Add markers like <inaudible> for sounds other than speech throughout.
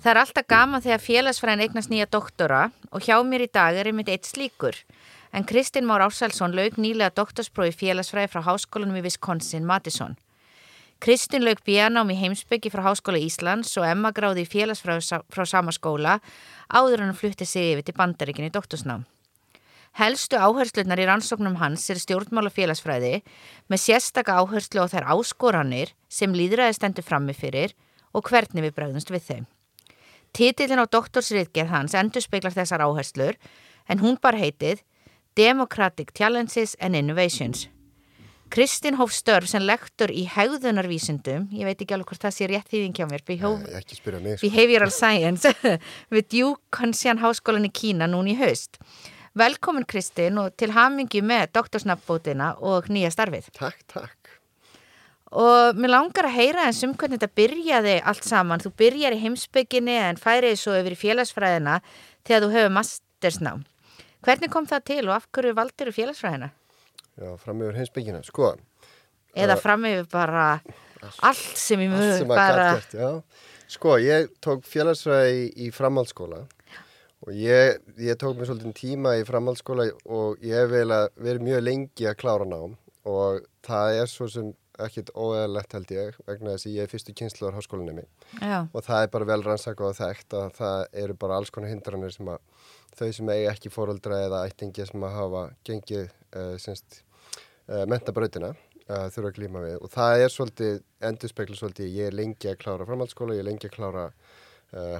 Það er alltaf gaman þegar félagsfræðin eignast nýja doktora og hjá mér í dag er einmitt eitt slíkur. En Kristinn Már Ársælsson laug nýlega doktorsprófi félagsfræði frá Háskólanum í Wisconsin, Madison. Kristinn laug björnám í heimsbyggi frá Háskóla Íslands og Emma gráði í félagsfræði frá sama skóla áður hann flutti sig yfir til bandaríkinni í doktorsnám. Helstu áherslunar í rannsóknum hans er stjórnmála félagsfræði með sérstaka áherslu á þær áskoranir sem líðræði stendur frammi fyrir og hvernig við bregðumst við þeim. Títillin á doktorsriðgerð hans endur speiklar þessar áherslur en hún bar heitið Democratic Challenges and Innovations. Kristinn hóf störf sem lektor í hegðunarvísundum, ég veit ekki alveg hvort það sé rétt þýðing hjá mér, Nei, Behavioral Science <laughs> við Duke Consian Háskólan í Kína núni í haust. Velkomin Kristinn og til hamingi með doktorsnafnbótina og nýja starfið. Takk, takk. Og mér langar að heyra eins um hvernig þetta byrjaði allt saman. Þú byrjar í heimsbygginni en færið svo yfir í félagsfræðina þegar þú hefur mastersnám. Hvernig kom það til og af hverju valdir þú félagsfræðina? Já, fram yfir heimsbyggina, sko. Eða uh, fram yfir bara allt sem ég mjög bara... Gert, já. Sko, ég tók félagsfræði í framhaldsskóla og ég, ég tók mér svolítið tíma í framhaldsskóla og ég hef verið mjög lengi að klára nám og það er svo sem ekkit óeðalegt held ég vegna þess að ég er fyrstu kynsluðar háskólinni og það er bara vel rannsaka og þekkt að það eru bara alls konar hindranir sem að þau sem eigi ekki fóröldra eða ættingi sem að hafa gengið uh, uh, mentabrautina uh, þurfa að glíma við. Og það er svolítið endurspeglu svolítið ég er lengi að klára framhaldsskóla, ég er lengi að klára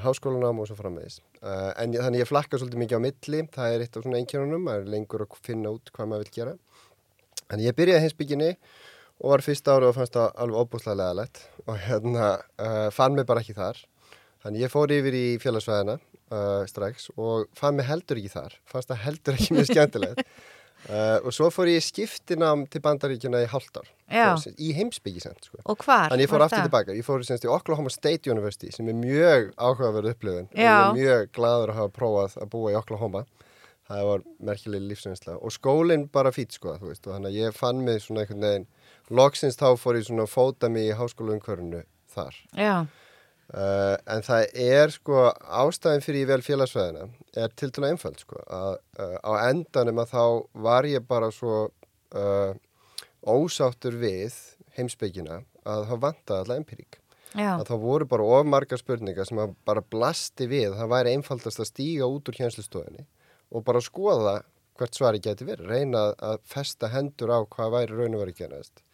háskólanám og svo framvegis. En þannig ég flakka svolítið mikið á milli það er eitt af svona einkjörnum maður er lengur að finna út hvað maður vil gera. En ég byrjaði heimsbygginni og var fyrsta ári og fannst það alveg óbúslega leðalegt og hérna uh, fann mig bara ekki þar. Þannig ég fór yfir í fjölasvæðina strax og fann mig heldur ekki þar. Fannst það heldur ekki mjög skemmtilegt. Uh, <laughs> og svo fór ég skiptinam til bandaríkjuna í hálftar í heimsbyggi sem sko. og hvar? Þannig ég fór aftur tilbaka, ég fór semst í Oklahoma State University sem er mjög áhugaverð upplifun. Og ég er mjög gladur að hafa prófað að búa í Oklahoma. Það var merkileg lífsveinsla og skólinn bara fít sko veist, og þannig að ég fann mig svona einhvern veginn loksins þá fór ég svona að fóta mig í háskólaumkörnu þar. Já. Uh, en það er sko ástæðin fyrir ég vel félagsvæðina er til dæla einföld sko að uh, á endanum að þá var ég bara svo uh, ósáttur við heimsbyggina að það vantaði alltaf empirík Já. að þá voru bara of margar spurningar sem að bara blasti við það væri einfaldast að stíga út úr hjönslastofinni og bara skoða hvert svari geti verið, reyna að festa hendur á hvað væri raun og verið genast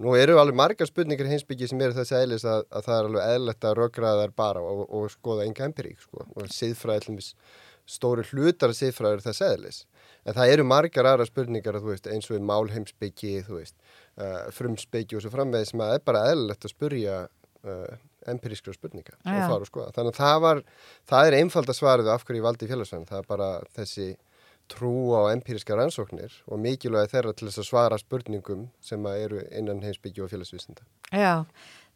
Nú eru alveg margar spurningar í hinsbyggi sem eru þessi eðlis að, að það er alveg eðlert að rökraða þær bara og, og skoða enga empirík sko. og siðfræði, stóri hlutar af siðfræði eru þessi eðlis. En það eru margar aðra spurningar veist, eins og í málheimsbyggi, uh, frumsbyggi og svo framvegð sem að er bara eðlert að spurja uh, empirískra spurninga Já. og fara og skoða. Þannig að það, var, það er einfald að svara þau af hverju ég valdi í félagsvæðan. Það er bara þessi trú á empíriska rannsóknir og mikilvægi þeirra til þess að svara spurningum sem eru innan heimsbyggju og félagsvísinda. Já,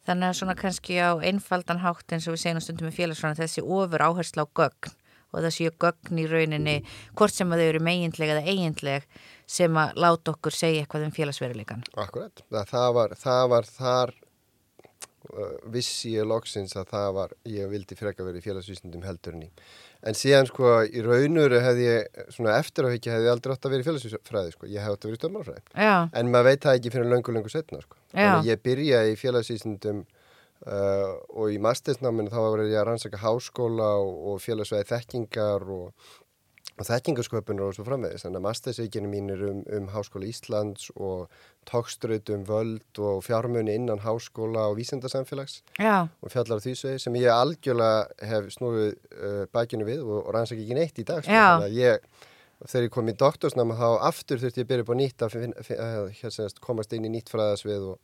þannig að svona kannski á einfaldan hátt eins og við segjum stundum með félagsvæðan þessi ofur áherslu á gögn og þessi gögn í rauninni hvort sem að þau eru meginlega eða eiginleg sem að láta okkur segja eitthvað um félagsveruleikan. Akkurat, það var, það var þar uh, vissi ég loksins að það var, ég vildi freka verið félagsvísindum heldurinn í en síðan sko í raunuru hefði ég svona eftir á ekki hefði aldrei átt að vera í félagsfræði sko, ég hef átt að vera í stjórnmálfræði en maður veit það ekki fyrir löngu löngu setna sko, þannig ég byrjaði í félagsvísindum uh, og í mastersnáminu þá var ég að rannsaka háskóla og, og félagsvæði þekkingar og og þekkingasköpunar og svo framvegis þannig að mastersveikinu mín er um, um Háskóla Íslands og tókströð um völd og fjármunni innan háskóla og vísendarsamfélags Já. og fjallar því svegi sem ég algjörlega hef snúið uh, bakinu við og, og rannsaki ekki neitt í dag sko. ég, þegar ég kom í doktorsnama þá aftur þurfti ég að byrja upp á nýtt að finna, finna, hérna, komast inn í nýtt fræðasvið og,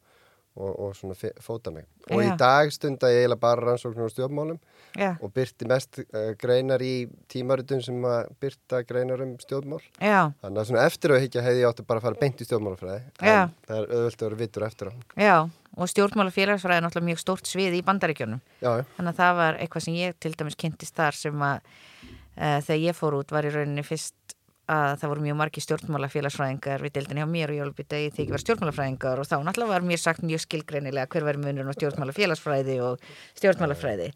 og, og svona fóta mig. Og Já. í dag stunda ég eiginlega bara rannsóknir á stjórnmálum Já, og byrti mest uh, greinar í tímaritum sem að byrta greinar um stjórnmál. já, Þannig að svona eftir að higgja hefði ég átti bara að fara beint í stjórnmálafræði. En það er auðvöld að vera vittur eftir á. já. Og stjórnmála félagsfræði er náttúrulega mjög stórt svið í bandaríkjunum. Þannig að það var eitthvað sem ég til dæmis kynntist þar sem að uh, þegar ég fór út var í rauninni fyrst að það voru mjög margi stjórnmálafélagsfræðingar við deildinni á mér og ég alveg byrja ég þykir vera stjórnmálafræðingar og þá náttúrulega var mér sagt mjög skilgreinilega hver væri munurinn á stjórnmálafélagsfræði og stjórnmálafræði.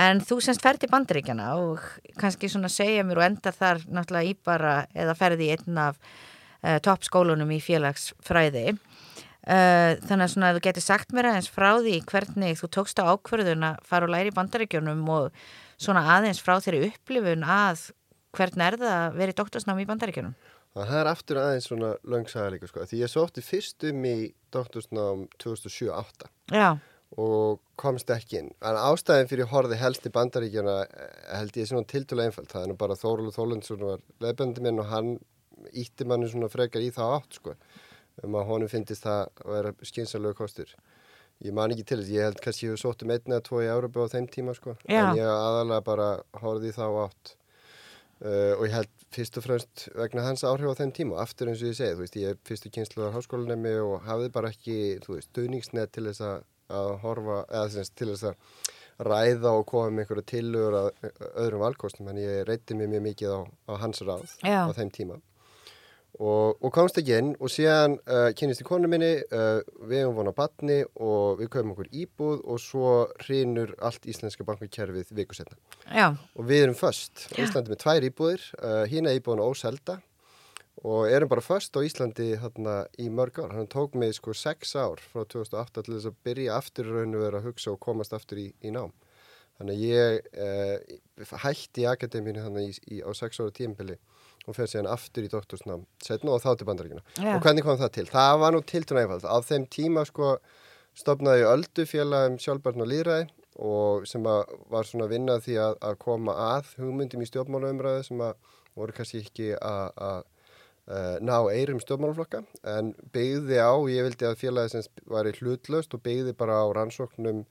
En þú semst ferði bandaríkjana og kannski svona segja mér og endar þar náttúrulega í bara eða ferði í einn af uh, toppskólunum í félagsfræði. Uh, þannig að svona að þú getur sagt mér aðeins frá því hvernig þú tókst á ákverðun að fara og læra í bandaríkjunum og svona aðeins frá þeirri upplifun að hvernig er það að vera í doktorsnám í bandaríkjunum? Það er aftur aðeins svona löngsaga líka sko. Því ég sótti fyrst um í doktorsnám 2007-08 Já, og komst ekki inn. En ástæðin fyrir ég horfði helst í bandaríkjana eh, held ég svona tildulega einfalt. Það er nú bara Þórulu Þólundsson var leifböndi minn og hann ítti manni svona frekar í það átt sko. Um að honum finnist það að vera skynsalögu kostur. Ég man ekki til þess, ég held kannski ég hef sótt um einn eða tvo í Európa á þeim tíma sko. Já. En ég aðalega bara horfði í þá átt. Uh, og ég held fyrst og fremst vegna hans áhrif á þeim tíma. Og aftur eins og ég segi, þú veist, ég er fyrstu kynsluðar háskólanemi og hafði bara ekki, þú veist, stuðningsnet til þess að, horfa, eða þess, til þess að ræða og koma með einhverja tillögur að öðrum valkostum, en ég reytti mig mjög mikið á, á hans ráð Já. á þeim tíma og, og komst ekki inn og síðan uh, kynist í konu minni, uh, við hefum von á batni og við köfum okkur íbúð og svo hrinur allt íslenska bankakerfið viku setna já, og við erum föst á Íslandi með tvær íbúðir, uh, hína íbúðin óselda og erum bara föst á Íslandi þarna í mörg ár. Hann tók mig sko sex ár frá 2008 til þess að byrja aftur í raun og vera að hugsa og komast aftur í, í nám. Þannig að ég hætti í akademíinu þannig í, í, á sex ára tímpili og fer síðan aftur í doktorsnám setna og þá til bandaríkina. Já. Og hvernig kom það til? Það var nú til tún einfald. Á þeim tíma sko stopnaði öldu félag um sjálfbarn og líðræði og sem að var svona að vinna að því að, að koma að hugmyndum í stjórnmálaumræðu sem að voru kannski ekki að, að uh, ná eirum stjórnmálaflokka en byggði á, ég vildi að félagi sem var í hlutlaust og byggði bara á rannsóknum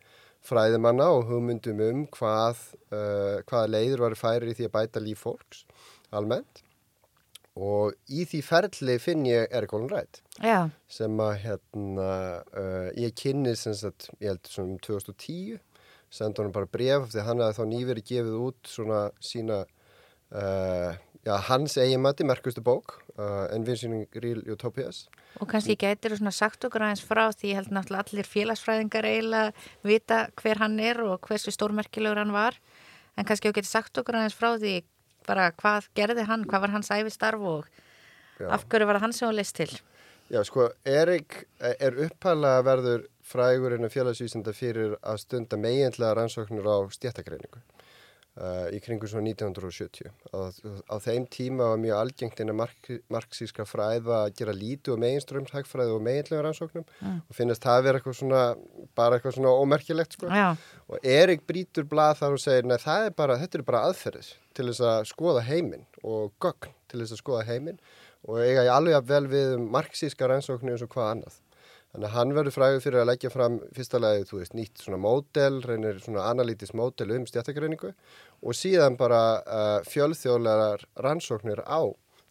fræðimanna og hugmyndum um hvað, uh, hvaða leiður var færir í því að bæta líf fólks almennt og í því ferli finn ég Erik Olin Rætt sem að hérna, uh, ég kynni sem sagt, ég held svona um 2010 sendi honum bara bref því hann hafði þá nýverið gefið út svona sína uh, já, hans eiginmati, merkustu bók uh, Envisioning Real Utopias. Og kannski gætir þú svona sagt okkur aðeins frá því ég held náttúrulega allir félagsfræðingar eiginlega vita hver hann er og hversu stórmerkilegur hann var. En kannski þú getur sagt okkur aðeins frá því bara hvað gerði hann, hvað var hans æfistarf og Já. af hverju var það hann sem var list til? Já, sko, Erik er upphæðlega verður frægur innan félagsvísinda fyrir að stunda meginlega rannsóknir á stjættakreiningu uh, í kringu svo 1970. Á, á þeim tíma var mjög algengt innan mark, marxíska fræða að gera lítu og meginströmshagfræði og meginlega rannsóknum og finnast það að vera eitthvað svona, bara eitthvað svona ómerkilegt, sko. Já, Og Erik brítur blað þar og segir, nei það er bara, þetta er bara aðferðis til þess að skoða heiminn og gögn til þess að skoða heiminn og eiga ég alveg að vel við um marxíska rannsóknir eins og hvað annað. Þannig að hann verður frægur fyrir að leggja fram fyrsta lagi, þú veist, nýtt svona módel, reynir svona analítisk módel um stjættakreiningu og síðan bara uh, fjölþjóðlegar rannsóknir á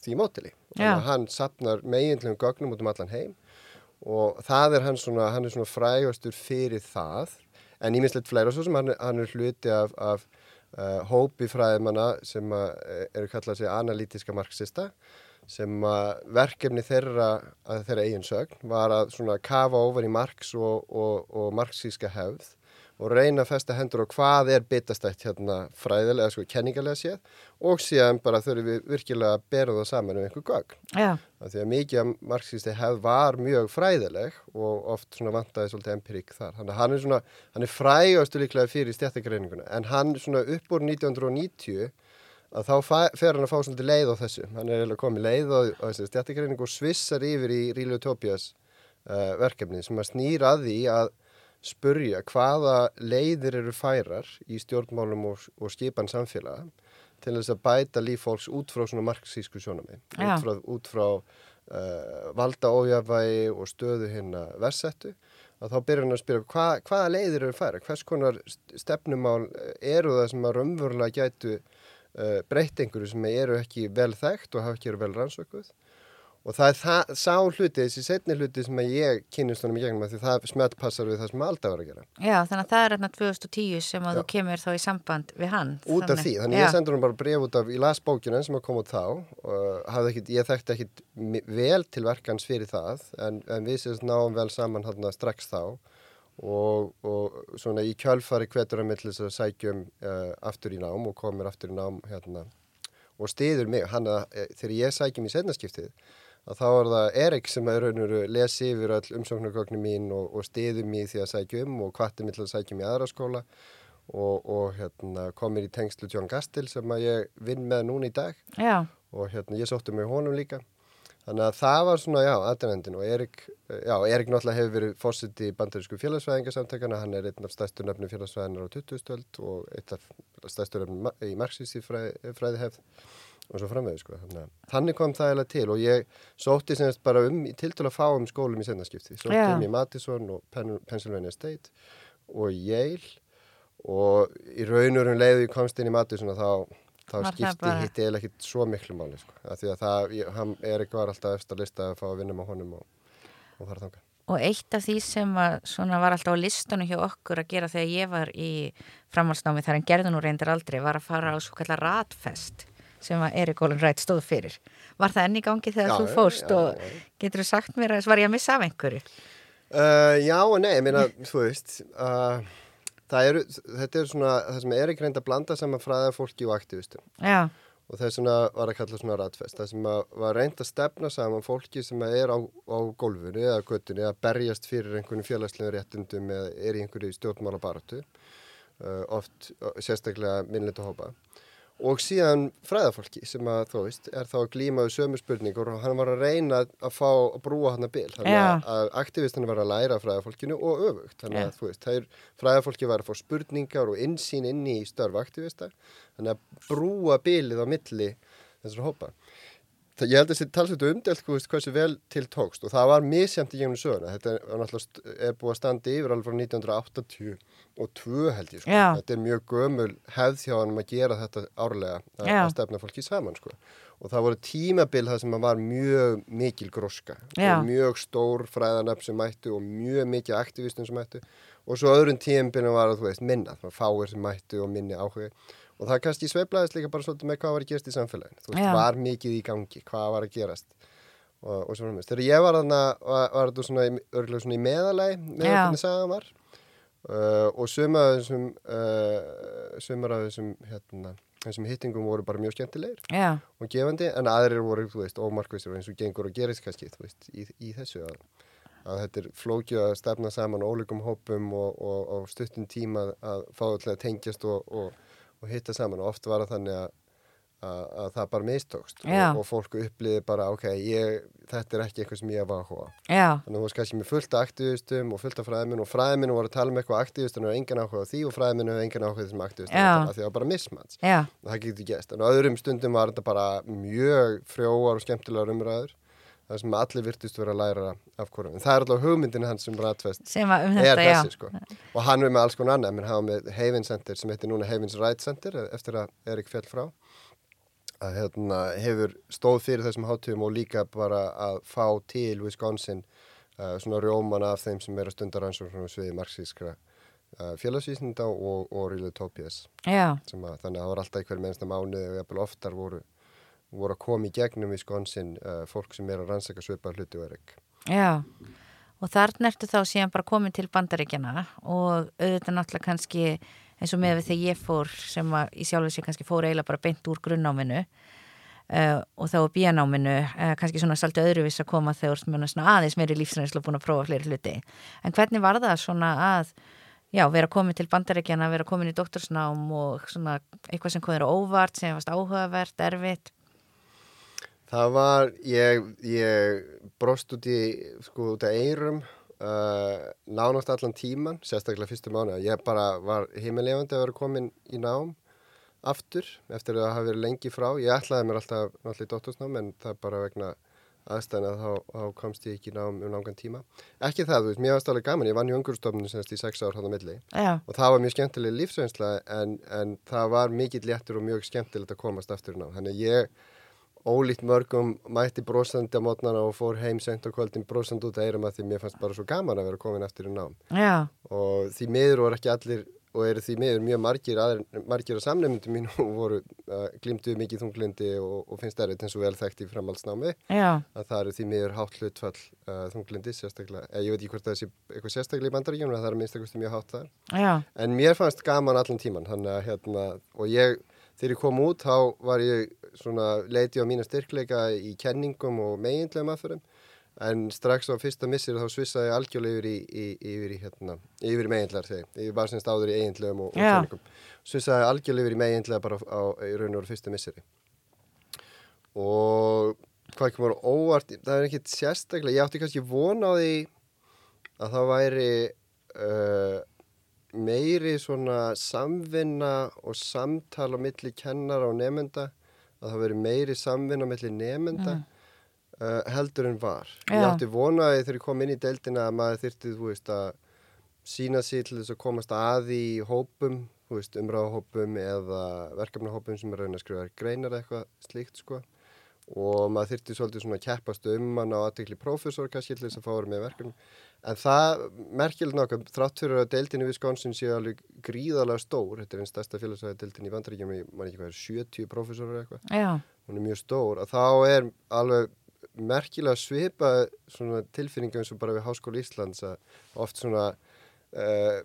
því módeli. Þannig að hann sapnar meginlegum gögnum út um allan heim og það er hann svona, hann er svona frægastur fyrir það en ímislegt fleira svo sem hann, hann er hluti af, af uh, hópi fræðimanna sem eh, eru kallað sig analítiska marxista sem að verkefni þeirra að þeirra eigin sögn var að svona kafa ofar í marx og, og, og marxíska hefð og reyna að festa hendur á hvað er bitastætt hérna fræðilega, sko kenningarlega séð og síðan bara þurfum við virkilega að bera það saman um einhver gögn. já, Af Því að mikið af marxísti hefð var mjög fræðileg og oft svona vantaði svolítið empirík þar. Þannig að hann er svona, hann er frægastu líklega fyrir stjættagreininguna en hann svona upp úr 1990 að þá fer hann að fá svolítið leið á þessu. Hann er eiginlega komið leið á, á þessi stjættagreiningu og svissar yfir í Real Utopias uh, verkefni sem að snýra að því að spurja hvaða leiðir eru færar í stjórnmálum og, og skipan samfélaga til þess að bæta líf fólks út frá svona marxísku sjónami, Já. út frá, út frá uh, valda ójafvægi og stöðu hérna versettu að þá byrjar hann að spyrja hva, hvaða leiðir eru færa, hvers konar stefnumál eru það sem að raunverulega gætu breytt einhverju sem eru ekki vel þekkt og hafa ekki verið vel rannsökuð og það er það, sá hluti, þessi setni hluti sem ég kynist honum í gegnum að því það smettpassar við það sem alltaf var að gera Já, þannig að það er hérna 2010 sem að já. þú kemur þá í samband við hann Út af þannig, því, þannig já. ég sendur hann bara bref út af, ég las bókina sem að koma út þá og ekkit, ég þekkti ekkit vel til verkans fyrir það en, en við sést náum vel saman strax þá og, og svona í kjálfari hvetur að millis að sækjum uh, aftur í nám og komir aftur í nám hérna. Og stiður mig, hann að eh, þegar ég sækjum í setnaskiptið að þá er það Erik sem er raun og veru lesi yfir all umsóknargögnin mín og, og stiðum mér því að sækja um og kvartir mér til að sækja um í aðra skóla. Og, og hérna, komir í tengslu John Gastil sem að ég vinn með núna í dag. Já. og hérna, ég sótti mig honum líka þannig að það var svona, já, aðdænendin og Erik, já, Erik náttúrulega hefur verið fósitt í bandarísku félagsvæðingarsamtökana hann er einn af stæstu nöfnum félagsvæðinar á 2000 og einn af stæstu nöfnum í marxísti fræði, fræði hefð og svo framvegðu sko. Þannig kom það eða til og ég sótti semst bara um til til að fá um skólum í sendaskipti. Sótti yeah. um í Madison og Penn Pennsylvania State og Yale og í raunurum leiðu ég komst inn í Madison og þá, þá skipti bara... hitt eða ekkert svo miklu máli sko. Af því að það, hann er eitthvað alltaf eftir að lista að fá að vinna með honum og, og fara þanga. Og eitt af því sem var, var alltaf á listunum hjá okkur að gera þegar ég var í framhalsnámi þar en gerðun og reyndir aldrei var að fara á svo kallar ratfest sem að Erik Olin Rætt stóð fyrir. Var það enni gangi þegar já, þú fóst já, og já, getur þú sagt mér að var ég að missa af einhverju? Uh, já og nei, ég meina, þú veist, uh, er, þetta er svona það sem Erik reyndi að blanda saman fræða fólki og aktivistum. Já. Og þess vegna var að kalla svona ratfest. Það sem var reynd að stefna saman fólki sem er á, á gólfunni eða göttunni að berjast fyrir einhvern félagslegum réttundum eða er í einhverju stjórnmála baratu. Uh, oft sérstaklega minnleitu hópa og síðan fræðafólki sem að þú veist er þá að glímaðu sömu spurningur og hann var að reyna að fá að brúa hann að bil þannig ja. að aktivistinu var að læra fræðafólkinu og öfugt þannig að ja. þú veist, er fræðafólki var að fá spurningar og insýn inn í störf aktivista þannig að brúa bilið á milli þessar hópa ég held að þetta talsveitu umdelt hversu vel til tókst. Og það var misjæmt í gegnum söguna. Þetta er, er búið að standa yfir alveg frá 1980 og 2 held ég sko. þetta er mjög gömul hefð hjá hann að gera þetta árlega að, að stefna fólki saman sko. og það voru tímabil það sem var mjög mikil gróska. Mjög stór fræðanöfn sem mættu og mjög mikil aktivistum sem mættu. Og svo öðrun tímbilin var að þú veist minna, fáir sem mættu og minni áhuga og það kannski sveiblaðist líka bara svolítið með hvað var að gerast í samfélaginu þú veist, Já. var mikið í gangi, hvað var að gerast og, og svona mest þegar ég var þarna, var, þetta svona, örgulega svona í meðalæg með hvernig sagan var uh, og sumar af þessum uh, sumar af þessum hérna, þessum hittingum voru bara mjög skemmtilegir Já. og gefandi, en aðrir voru, þú veist, ómarkvistur eins og gengur og gerist kannski, þú veist, í, í þessu að, að þetta er flókju að stefna saman ólíkum hópum og, og, og stuttum tíma að fá alltaf tengjast og og hitta saman. Og oft var það þannig að, að, að það bara mistókst og, og fólku uppliði bara ok, ég, þetta er ekki eitthvað sem ég var að hóa þannig að þú veist kannski með fullt af aktivistum og fullt af fræðminn og fræðminn voru að tala um eitthvað aktivistum og engan áhuga á því og fræðminn hefur engan áhuga þessum aktivistum að það var bara mismans og það getur gæst en á öðrum stundum var þetta bara mjög frjóar og skemmtilegar umræður það sem allir virtust verið að læra af hverjum. En það er alltaf hugmyndin hans sem Radfest sem um þetta, er þessi sko. Og hann er með alls konar annað, menn hafa með Havens Center sem heitir núna Havens Right Center eftir að Erik fjall frá. Að hérna hefur stóð fyrir þessum hátum og líka bara að fá til Wisconsin uh, svona rjóman af þeim sem er að stundar ansvöldum sviði marxískra uh, félagsvísninda og, og. Já. Að, þannig að það var alltaf einhver mennsta mánu og oftar voru voru að koma í gegnum í skonsin uh, fólk sem er að rannsaka svipað hluti og er ekki. Já, og þar nertu þá síðan bara komin til bandaríkjana og auðvitað náttúrulega kannski eins og með þegar ég fór sem að í sjálf þessi kannski fór eiginlega bara beint úr grunnáminu uh, og þá bíanáminu, uh, kannski svona svolítið öðruvis að koma þegar svona aðeins meiri lífsnæðislu búin að prófa fleiri hluti. En hvernig var það svona að Já, vera komið til bandaríkjana, vera komið í doktorsnám og svona eitthvað sem komið er óvart, sem varst áhugavert, erfitt. Það var, ég, ég brost út í, sko, út af eirum uh, nánast allan tíman, sérstaklega fyrstu mánu. Ég bara var heimilefandi að vera komin í nám aftur eftir að það hafi verið lengi frá. Ég ætlaði mér alltaf náttúrulega í dóttorsnám en það bara vegna aðstæðan að þá, þá komst ég ekki nám um langan tíma. Ekki það, þú veist, mér varst alveg gaman, ég vann í ungurstofnun semst í sex ár hann á milli Já, og það var mjög skemmtileg lífsveinsla en, en það var mikill léttur og mjög skemmtilegt að komast aftur í nám. Þannig ég ólíkt mörgum mætti brosandi á mótnana og fór heim sent á kvöldin brosandi út að eirum að því mér fannst bara svo gaman að vera komin aftur í nám. Já, og því miður voru ekki allir og eru því miður mjög margir, aðri, margir á samnefndum mínu <laughs> voru uh, glimtuð mikið þunglindi og, og finnst erfitt eins og vel þekkt í framhaldsnámi. Já, að það eru því miður hátt hlutfall uh, þunglindi sérstaklega, eh, ég veit ekki hvort það sé eitthvað sérstaklega í bandaríkjum en það er minnstakosti mjög hátt þar. Já, en mér fannst gaman allan tíman að hérna, og ég þegar ég kom út þá var ég svona leiti á mína styrkleika í kenningum og meginlegum aðförum en strax á fyrsta missir þá svissaði algjörlega yfir í, í, yfir í, hérna, yfir í meginlegar segi, ég var semst áður í eiginlegum og, og kenningum. Svissaði algjörlega yfir í meginlega bara á, í raun og veru fyrsta missiri og hvað ekki voru óvart það er ekkit sérstaklega, ég átti kannski vona á því að það væri uh, meiri svona samvinna og samtal á milli kennara og nefnda að það veri meiri samvinna á milli nefnda uh, heldur en var. Ég Já. átti vonaði þegar ég kom inn í deildina að maður þyrfti, þú veist, að sína sér til þess að komast að í hópum, þú veist, umræðahópum eða verkefnahópum sem er reyna að skrifa greinar eitthvað slíkt, sko og maður þyrfti svolítið svona að keppast um hann á aðtekli prófessor kannski til þess að fá vera með verkefni. En það merkilegt nokkuð þrátt fyrir að deildin í Wisconsin sé alveg gríðalega stór þetta er einn stærsta félagsvæði deildin í Bandaríkjum ég man ekki hvað er 70 prófessorar eitthvað. Hún er mjög stór að þá er alveg merkilega svipa svona tilfinningu eins og bara við Háskóla Íslands að oft svona uh,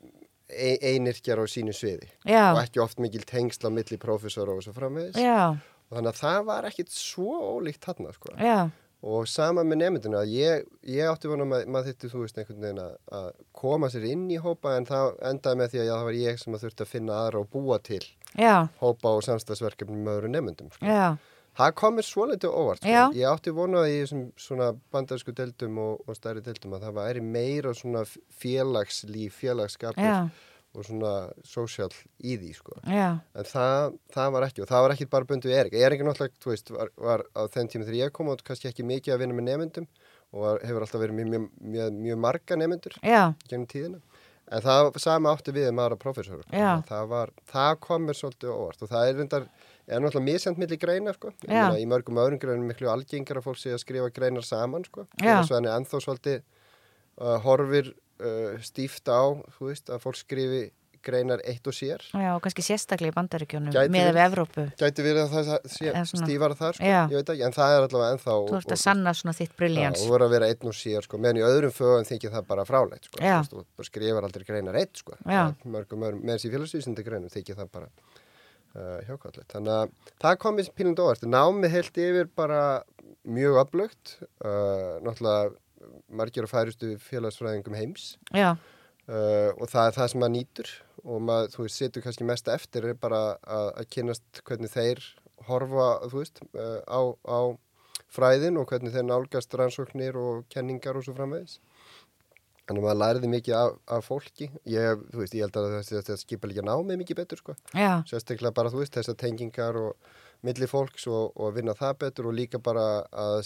einirkjar á sínu sviði. Já, og ekki oft mikil tengsla milli prófessora og svo framvegis. Og þannig að það var ekkit svo ólíkt þarna sko. og sama með nefndina ég, ég átti vona að maður þyrfti þú veist einhvern veginn að, að koma sér inn í hópa en það endaði með því að já, það var ég sem að þurfti að finna aðra og búa til já, hópa og samstagsverkefni með öðru nefndum sko. það komir svo litið óvart sko. Ég átti vona í þessum svona bandarsku deildum og, og stærri deildum að það væri meira svona félagslíf, félagskapur já, og svona sósjál í því sko En það, það var ekki og það var ekki bara bundu Erik. Erik er náttúrulega, þú veist, var, var á þenn tíma þegar ég kom át kannski ekki mikið að vinna með nefndum og var, hefur alltaf verið mjög, mjög, mjög, mjög marga nefndur gennum tíðina. En það sama átti við aðra professoru. Já. Það, var, það kom mér svolítið óvart og það er reyndar, er náttúrulega misjant milli greina, sko. Í mörgum öðrum greinum miklu algengar að fólk sé að skrifa greinar saman, sko. Já. Þess vegna er ennþá svolítið uh, horfir uh, stíft á, veist, að fólk skrifi greinar eitt og sér. já, og kannski sérstaklega í bandaríkjónum með við Evrópu. Gæti verið að það sé stífara þar, sko, ekki, en það er allavega ennþá Þú ert að sanna svona þitt briljans. Og voru að vera einn og sér, sko, meðan í öðrum fögum þykir það bara fráleitt, sko, þú og skrifar aldrei greinar eitt, sko, mörgum öðrum, með þessi félagsvísindi greinum þykir það bara uh, hjákvæðlegt, þannig að það kom mér pínund óvart, námið heilt yfir bara mjög aflögt, uh, náttúrulega margir og færustu félagsfræðingum heims Já, uh, og það er það sem maður nýtur og maður, þú veist, setur kannski mest eftir bara að, að kynast hvernig þeir horfa, þú veist, uh, á, á fræðin og hvernig þeir nálgast rannsóknir og kenningar og svo framvegis. Þannig að maður læriði mikið af, af fólki. Ég, veist, ég held að þetta skipa líka námið mikið betur, sko. já, Sérstaklega bara, þú veist, þessar tengingar og milli fólks og, og vinna það betur og líka bara að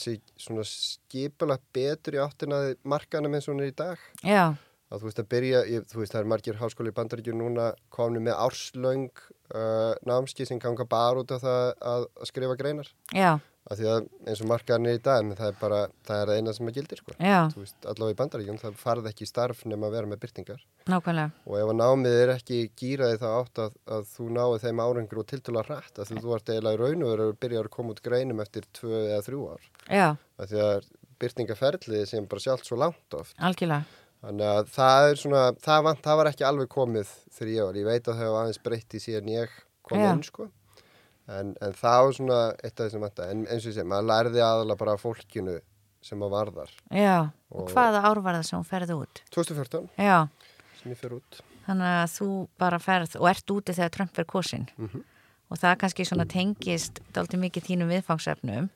skipula betur í áttinaði markanum eins og hún er í dag. Já, að þú veist að byrja, ég, þú veist það er margir háskóli í bandaríkjum núna komni með árslöng uh, námski sem ganga bara út af það að, að skrifa greinar. Já, af því að eins og margarnir í dag en það er bara, það er eina sem að gildir sko. veist, allavega í bandaríkjum það farð ekki starf nema að vera með byrtingar nákvæmlega. og ef að námið er ekki gýraði það átt að, að þú náið þeim árangur og tiltala hrætt að þú ert eiginlega í raun og verður að að koma út greinum eftir tvö eða þrjú ár Já, af því að byrtingaferlið sem bara sjálft svo langt oft algjörlega. Þannig að það er svona, það, vant, það var ekki alveg komið þegar ég var. Ég veit að það var aðeins breytti síðan ég kom inn, sko. En, en það var svona eitt af þessum vanta. En eins og ég segi, maður lærði aðalega bara fólkinu sem að varðar. Já, og, Og- hvaða ár var það sem hún ferði út? 2014 Já, sem ég fyrir út. þannig að þú bara ferð og ert úti þegar Trump er kosin. Mhm. Og það kannski svona tengist dálítið mikið þínum viðfangsefnum.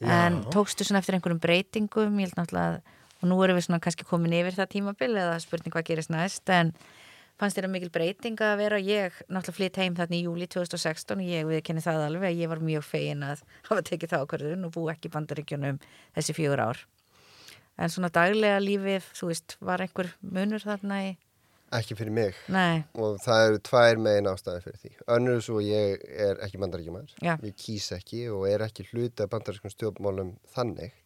En tókstu svona eftir einhverjum breytingum, ég held náttúrulega og nú erum við svona kannski komin yfir það tímabil eða spurning hvað gerist næst, en fannst þér að mikil breyting að vera? Ég náttúrulega flytt heim þarna í júli 2016 og ég viðkenni það alveg að ég var mjög fegin að <laughs> hafa tekið það ákvörðun og bú ekki bandaríkjunum þessi fjögur ár. En svona daglega lífið, þú veist, var einhver munur þarna í Ekki fyrir mig. Nei, og það eru tvær megin ástæði fyrir því. Önnur svo ég er ekki bandaríkjumæður, ég kýs ekki og er ekki hluti af bandarískum stjórnmálum þannig.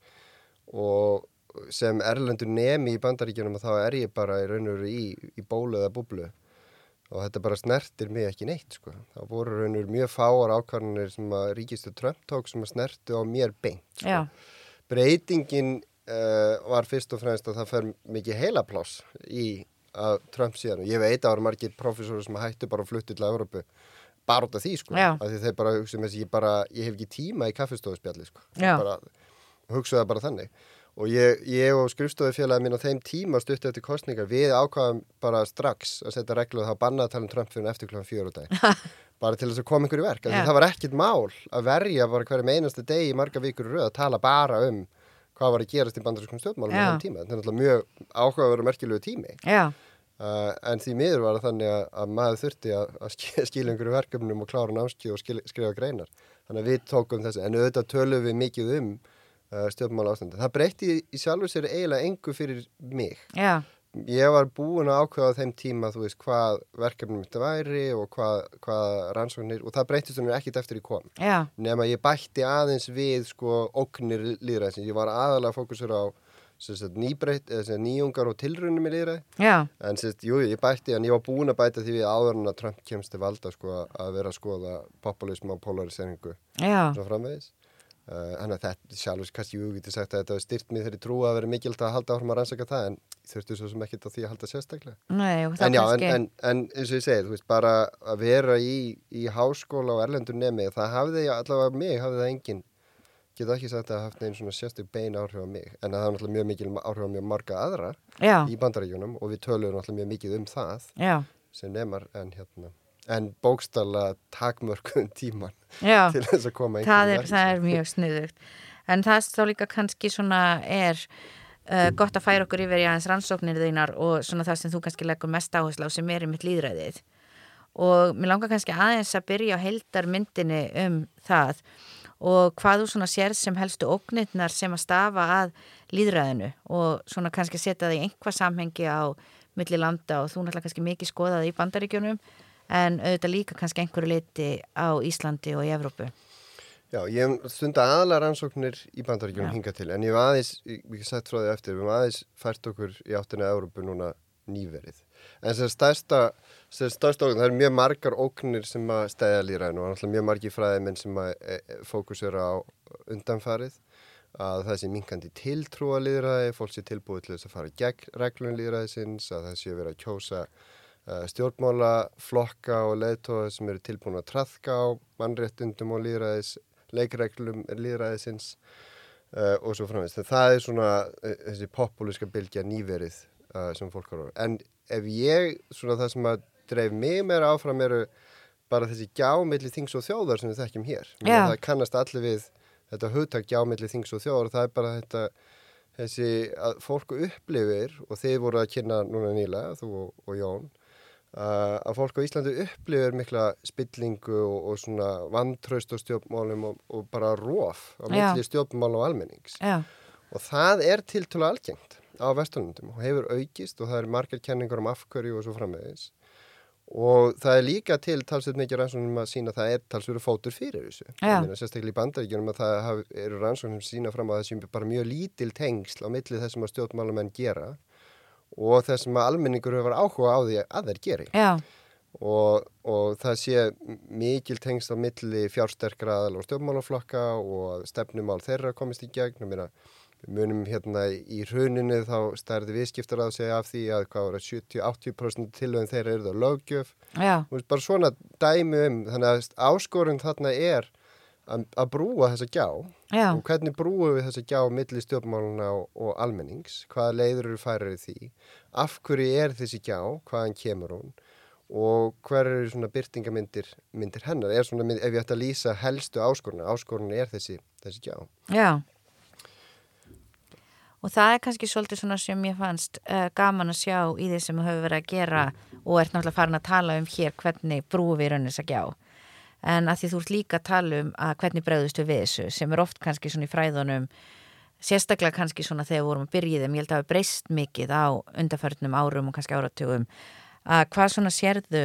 Og sem erlendur nemi í bandaríkjunum þá er ég bara í raun og veru í, í bólu eða búblu. Og þetta bara snertir mig ekki neitt sko. Það voru raun og veru mjög fáar ákvarðanir sem að ríkistu Trump tók sem að snertu á mér beint. Sko. Breytingin uh, var fyrst og fremst að það fer mikið heilapláss í að Trump síðan. Og ég veit að það voru margir profesóri sem hættu bara að fluttu til Európu bara út af því sko. Því þeir bara hugsa með þess að ég bara ég hef ekki tíma í kaffestofuspjalli sko. Bara, hugsa það bara þannig og ég, ég og skrifstofufélagi minn á þeim tíma stuttu eftir kostningar við ákvaðum bara strax að setja reglu að það banna að tala um Trump fyrir eftir klokkan fjóru dag. <laughs> Bara til þess að koma ykkur í verk það var ekkit mál að verja bara hverjum einasta degi í marga vikur röð að tala bara um hvað var að gerast í bandarískum stjórnmálum á þeim tíma. Þetta er náttúrulega mjög áhugaverð og merkilegu tími. Uh, en því miður var það þannig að, að maður þurfti að, að sk- <laughs> skila einhverju verkefnum og klára námskið og skrifa greinar. Þannig að við tókum þessu en auðvitað tölum við mikið um stjórnmála ástandi það breytti í sjálfur sér eiginlega engu fyrir mig. Já, ég var búin að ákveða á þeim tíma þú veist hvað verkefnum þetta væri og hvað, hvað rannsóknir og það breyttist hún ekkit eftir í kom. Já, nema ég bætti aðeins við sko óknir líðræðsins ég var aðalega fókusur á sagt, nýbreytt, eða sem sagt, nýjungar og tilrunum í líðræði já, en sagt, jú, ég bætti en ég var búin að bæta því við áður en að Trump kemst til valda sko að vera að skoða populism og polariseringu já, svo framvegis þannig að þetta sjálfur kannski jú getur sagt að þetta var styrt mér þeirri trú að vera mikilvægt að halda áfram að rannsaka það en þurftu svo sem ekkert á því að halda sérstaklega. Nei, það en já, en, kannski, en, en eins og ég segi, þú veist, bara að vera í, í háskóla og erlendur nemi, það hafði allavega mig, hafði það engin, geta ekki sagt að það hafði einn svona sérstök bein áhrif á mig, en það hafði náttúrulega mjög mikil áhrif á mjög marga aðra já, í bandaríkjunum og við töluðum náttúrulega mjög mikið um það já, sem nemar, en hérna, en bókstala takmörkun tíman já, <laughs> til þess að koma það er, það er mjög sniðugt. En það þá líka kannski svona er uh, gott að færa okkur yfir í aðeins rannsóknir þínar og svona það sem þú kannski leggur mest áherslu á sem er í mitt líðræðið og mér langar kannski aðeins að byrja á heildarmyndinni um það og hvað þú svona sér sem helstu ógnirnar sem að stafa að líðræðinu og svona kannski setja það í einhvað samhengi á milli landa og þú náttúrulega kannski mikið skoðað í bandaríkjunum en auðvitað líka kannski einhverju leiti á Íslandi og í Evrópu. Já, ég hef stunda aðalega rannsóknir í bandaríkjunum Já. hingað til, en ég hef aðeins, ég hef sagt frá því eftir, við hef aðeins fært okkur í áttina að Európu núna nýverið. En sem stærsta, sem stærsta ógn, það eru mjög margar ógnir sem að stæða líræðinu og náttúrulega mjög margir fræðiminn sem að e, e, fókusera á undanfarið, að það sé minkandi tiltrúa líðræði, fólk sé tilbúið til þess að fara gegn reglun líðræðisins, að það sé verið að kjósa uh, stjórnmála, flokka og leðtóða sem eru tilbúin að trafka á mannréttundum og líðræðis, leikreglum líðræðisins uh, og svo framvegist. Það er svona uh, þessi populíska bylgja nýverið uh, sem fólk har á. En ef ég, svona það sem að dreif mig meira áfram eru bara þessi gjámiðli þings og þjóðar sem við þekkjum hér. Já. Það kannast allir við þetta hugtak gjámiðli þings og þjóðar og það er bara þetta þessi að fólk upplifir og þið voru að kynna núna nýlega, þú og, og Jón að fólk á Íslandi upplifir mikla spillingu og, og svona vantraust á stjórnmálum og, og bara róf á Já. milli stjórnmál og almennings. Já, og það er tiltölu algengt á vestunundum og hefur aukist og það eru margar kenningar um afhverju og svo framvegis. Og það er líka til talsveit mikið rannsóknum að sína að það er talsveit fótur fyrir þessu. Meina, sérstaklega í bandaríkjunum að það eru rannsóknum sem sína fram að það sé bara mjög lítil tengsl á milli þessum að stjórnmálamenn gera og þessum að almenningur hefur áhuga á því að þeir geri. já, Og, og það sé mikil tengsl á milli fjársterkra aðal og stjórnmálaflokka og að stefnumál þeirra komist í gegn. Ég meina, Við munum hérna í hruninu þá stærði viðskiptar að segja af því að hvað að 70-80% tilöðin þeirra eru það Þú veist, bara svona dæmi um, þannig að áskorun þarna er að, brúa þessa gjá. Já, og hvernig brúum við þessa gjá milli stjórnmáluna og, og almennings, hvaða leiður eru færir í því, af hverju er þessi gjá, hvaðan kemur hún? Og hver eru svona byrtingamyndir myndir hennar, er svona, mynd, ef ég ætti að lýsa helstu áskoruna, áskoruna er þessi, þessi gjá. já. og það er kannski svolítið svona sem ég fannst uh, gaman að sjá í því sem þú hefur verið að gera og ert náttúrulega farin að tala um hér hvernig brúum við raunis að gjá en að því þú ert líka að tala um að hvernig bregðustu við þessu sem er oft kannski svona í fræðunum sérstaklega kannski svona þegar við vorum að byrja þeim, ég held að það hefur breyst mikið á undarförnum árum og kannski áratugum að hvað svona sérðu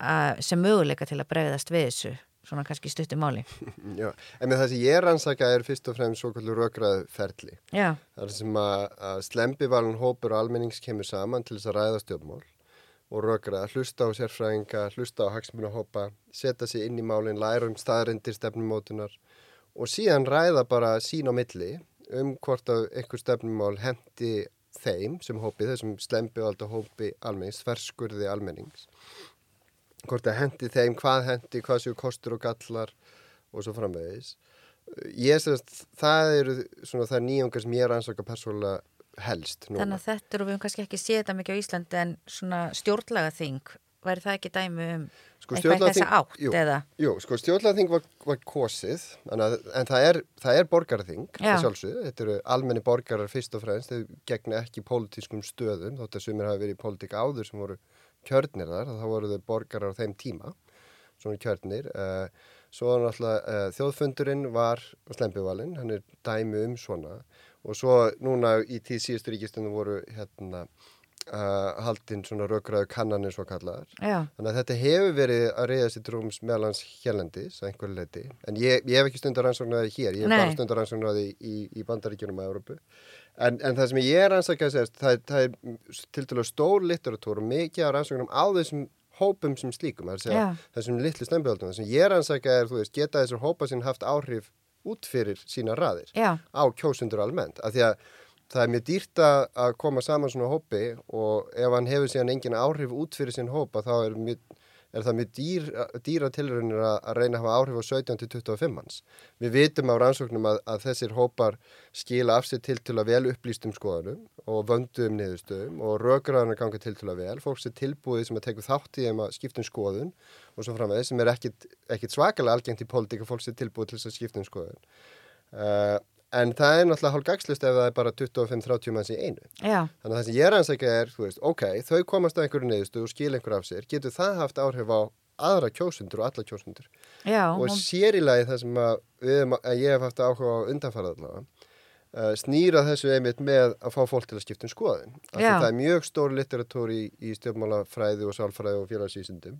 að, sem möguleika til að bregðast við þessu svona kannski stuttum máli? <laughs> Já, en með það sem ég rannsaka er fyrst og fremst svo kallur raugraðu ferli. Já, Það er sem að, að slempivalun hópur og almennings kemur saman til þess að ræða stjórnmál og raugraða, hlusta á sérfræðinga, hlusta á hagsmunahópa, setja sig inn í málinn, læra um staðrindir stefnumótunar og síðan ræða bara sín á milli um hvort að einhver stefnumál hendi þeim sem hópi, þessum slempivalda hópi almennings, þverskurði almennings hvort að hendi þeim, hvað hendi, hvað séu kostur og gallar og svo framvegis. Ég segast, það eru svona það nýjungar sem ég er ansaka persónulega helst núna. þannig að þetta eru við kannski ekki séð þetta mikið á Íslandi en svona stjórnlagaþing væri það ekki dæmi um Sko, eitthvað þessa stjórnlagaþing- átt jú, eða? Jú, sko stjórnlagaþing var, var kosið, að, en það er, er borgarþing, þetta eru almenni borgarar fyrst og fremst, þau gegna ekki pólitískum stöðum, þótt að sumir hafi verið í pólitík áður sem voru kjörnir þar, þá voru þau borgarar á þeim tíma, svona kjörnir. Uh, svo náttúrulega uh, þjóðfundurinn var slempivalinn, hann er dæmi um svona og svo núna í tíð síðustu ríkistunum voru hérna uh, haldinn svona raukraðu kannanir svo kallaðar. Já, Þannig að þetta hefur verið að reyða sér drúms meðlans hérlendis að einhverju leiti. En ég, ég hef ekki stundar rannsóknaði hér, ég hef Nei. bara stundar rannsóknaði í, í bandaríkjunum að Európu. En, en það sem ég er rannsakað að segja, það, það er til dælu stór litteratúr og mikið af rannsóknum á þessum hópum sem slíkum, það er að segja Já. þessum litlu stempjöldum. Það sem ég er rannsakað er, þú veist, geta þessar hópa sín haft áhrif út fyrir sína raðir já, á kjósundur almennt af því að það er mjög dýrt að koma saman svona hópi og ef hann hefur síðan engin áhrif út fyrir sín hópa þá er, mjög, er það mjög dýr, dýra tilraunir að, að reyna að hafa áhrif á 17 til 25 manns. Við vitum á rannsóknum að, að þessir hópar skila af sér til til að vel upplýstum skoðanum og vönduðum niðurstöðum og rökraðan ganga til til að vel. Fólk sem tilbúið sem að teku þátt í þeim að skiptum skoðun og svo framvegð sem er ekkit, ekkit svakalega algengt í pólitík að fólk sem tilbúið til þess að skiptum skoðun. Uh, en það er náttúrulega hálf gagslust ef það er bara 25-30 manns í einu. já, Þannig að það sem ég er að segja er, þú veist, ok, þau komast að einhverju neðustu og skil einhver af sér, getur það haft áhrif á aðra kjósundur og alla kjósundur. já, og hún- sér í lagi það sem að, við, að ég hef haft áhuga á undanfarað allavega, uh, snýra þessu einmitt með að fá fólk til að skipta um skoðin. Það er mjög stór litteratúr í, í stjórnmálafræði og sálfræði og félagsvísindum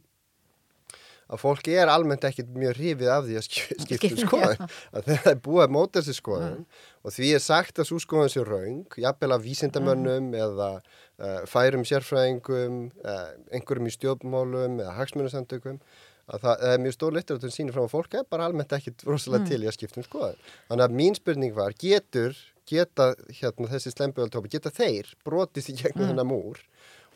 að fólki er almennt ekkit mjög hrifið af því að sk- skipta um skoðin að það er búið að móta þessi skoðin og því er sagt að svo skoðin sé raung jafnvel af vísindamönnum eða uh, færum sérfræðingum uh, einhverjum í stjórnmálum eða hagsmunasamtökum að það, það er mjög stór litteratúr sem sýnir fram að fólk er bara almennt ekkit rosalega til í að skipta um skoðin þannig að mín spurning var getur geta hérna, þessi slembuðaltópi geta þeir brotist í gegnum þennan múr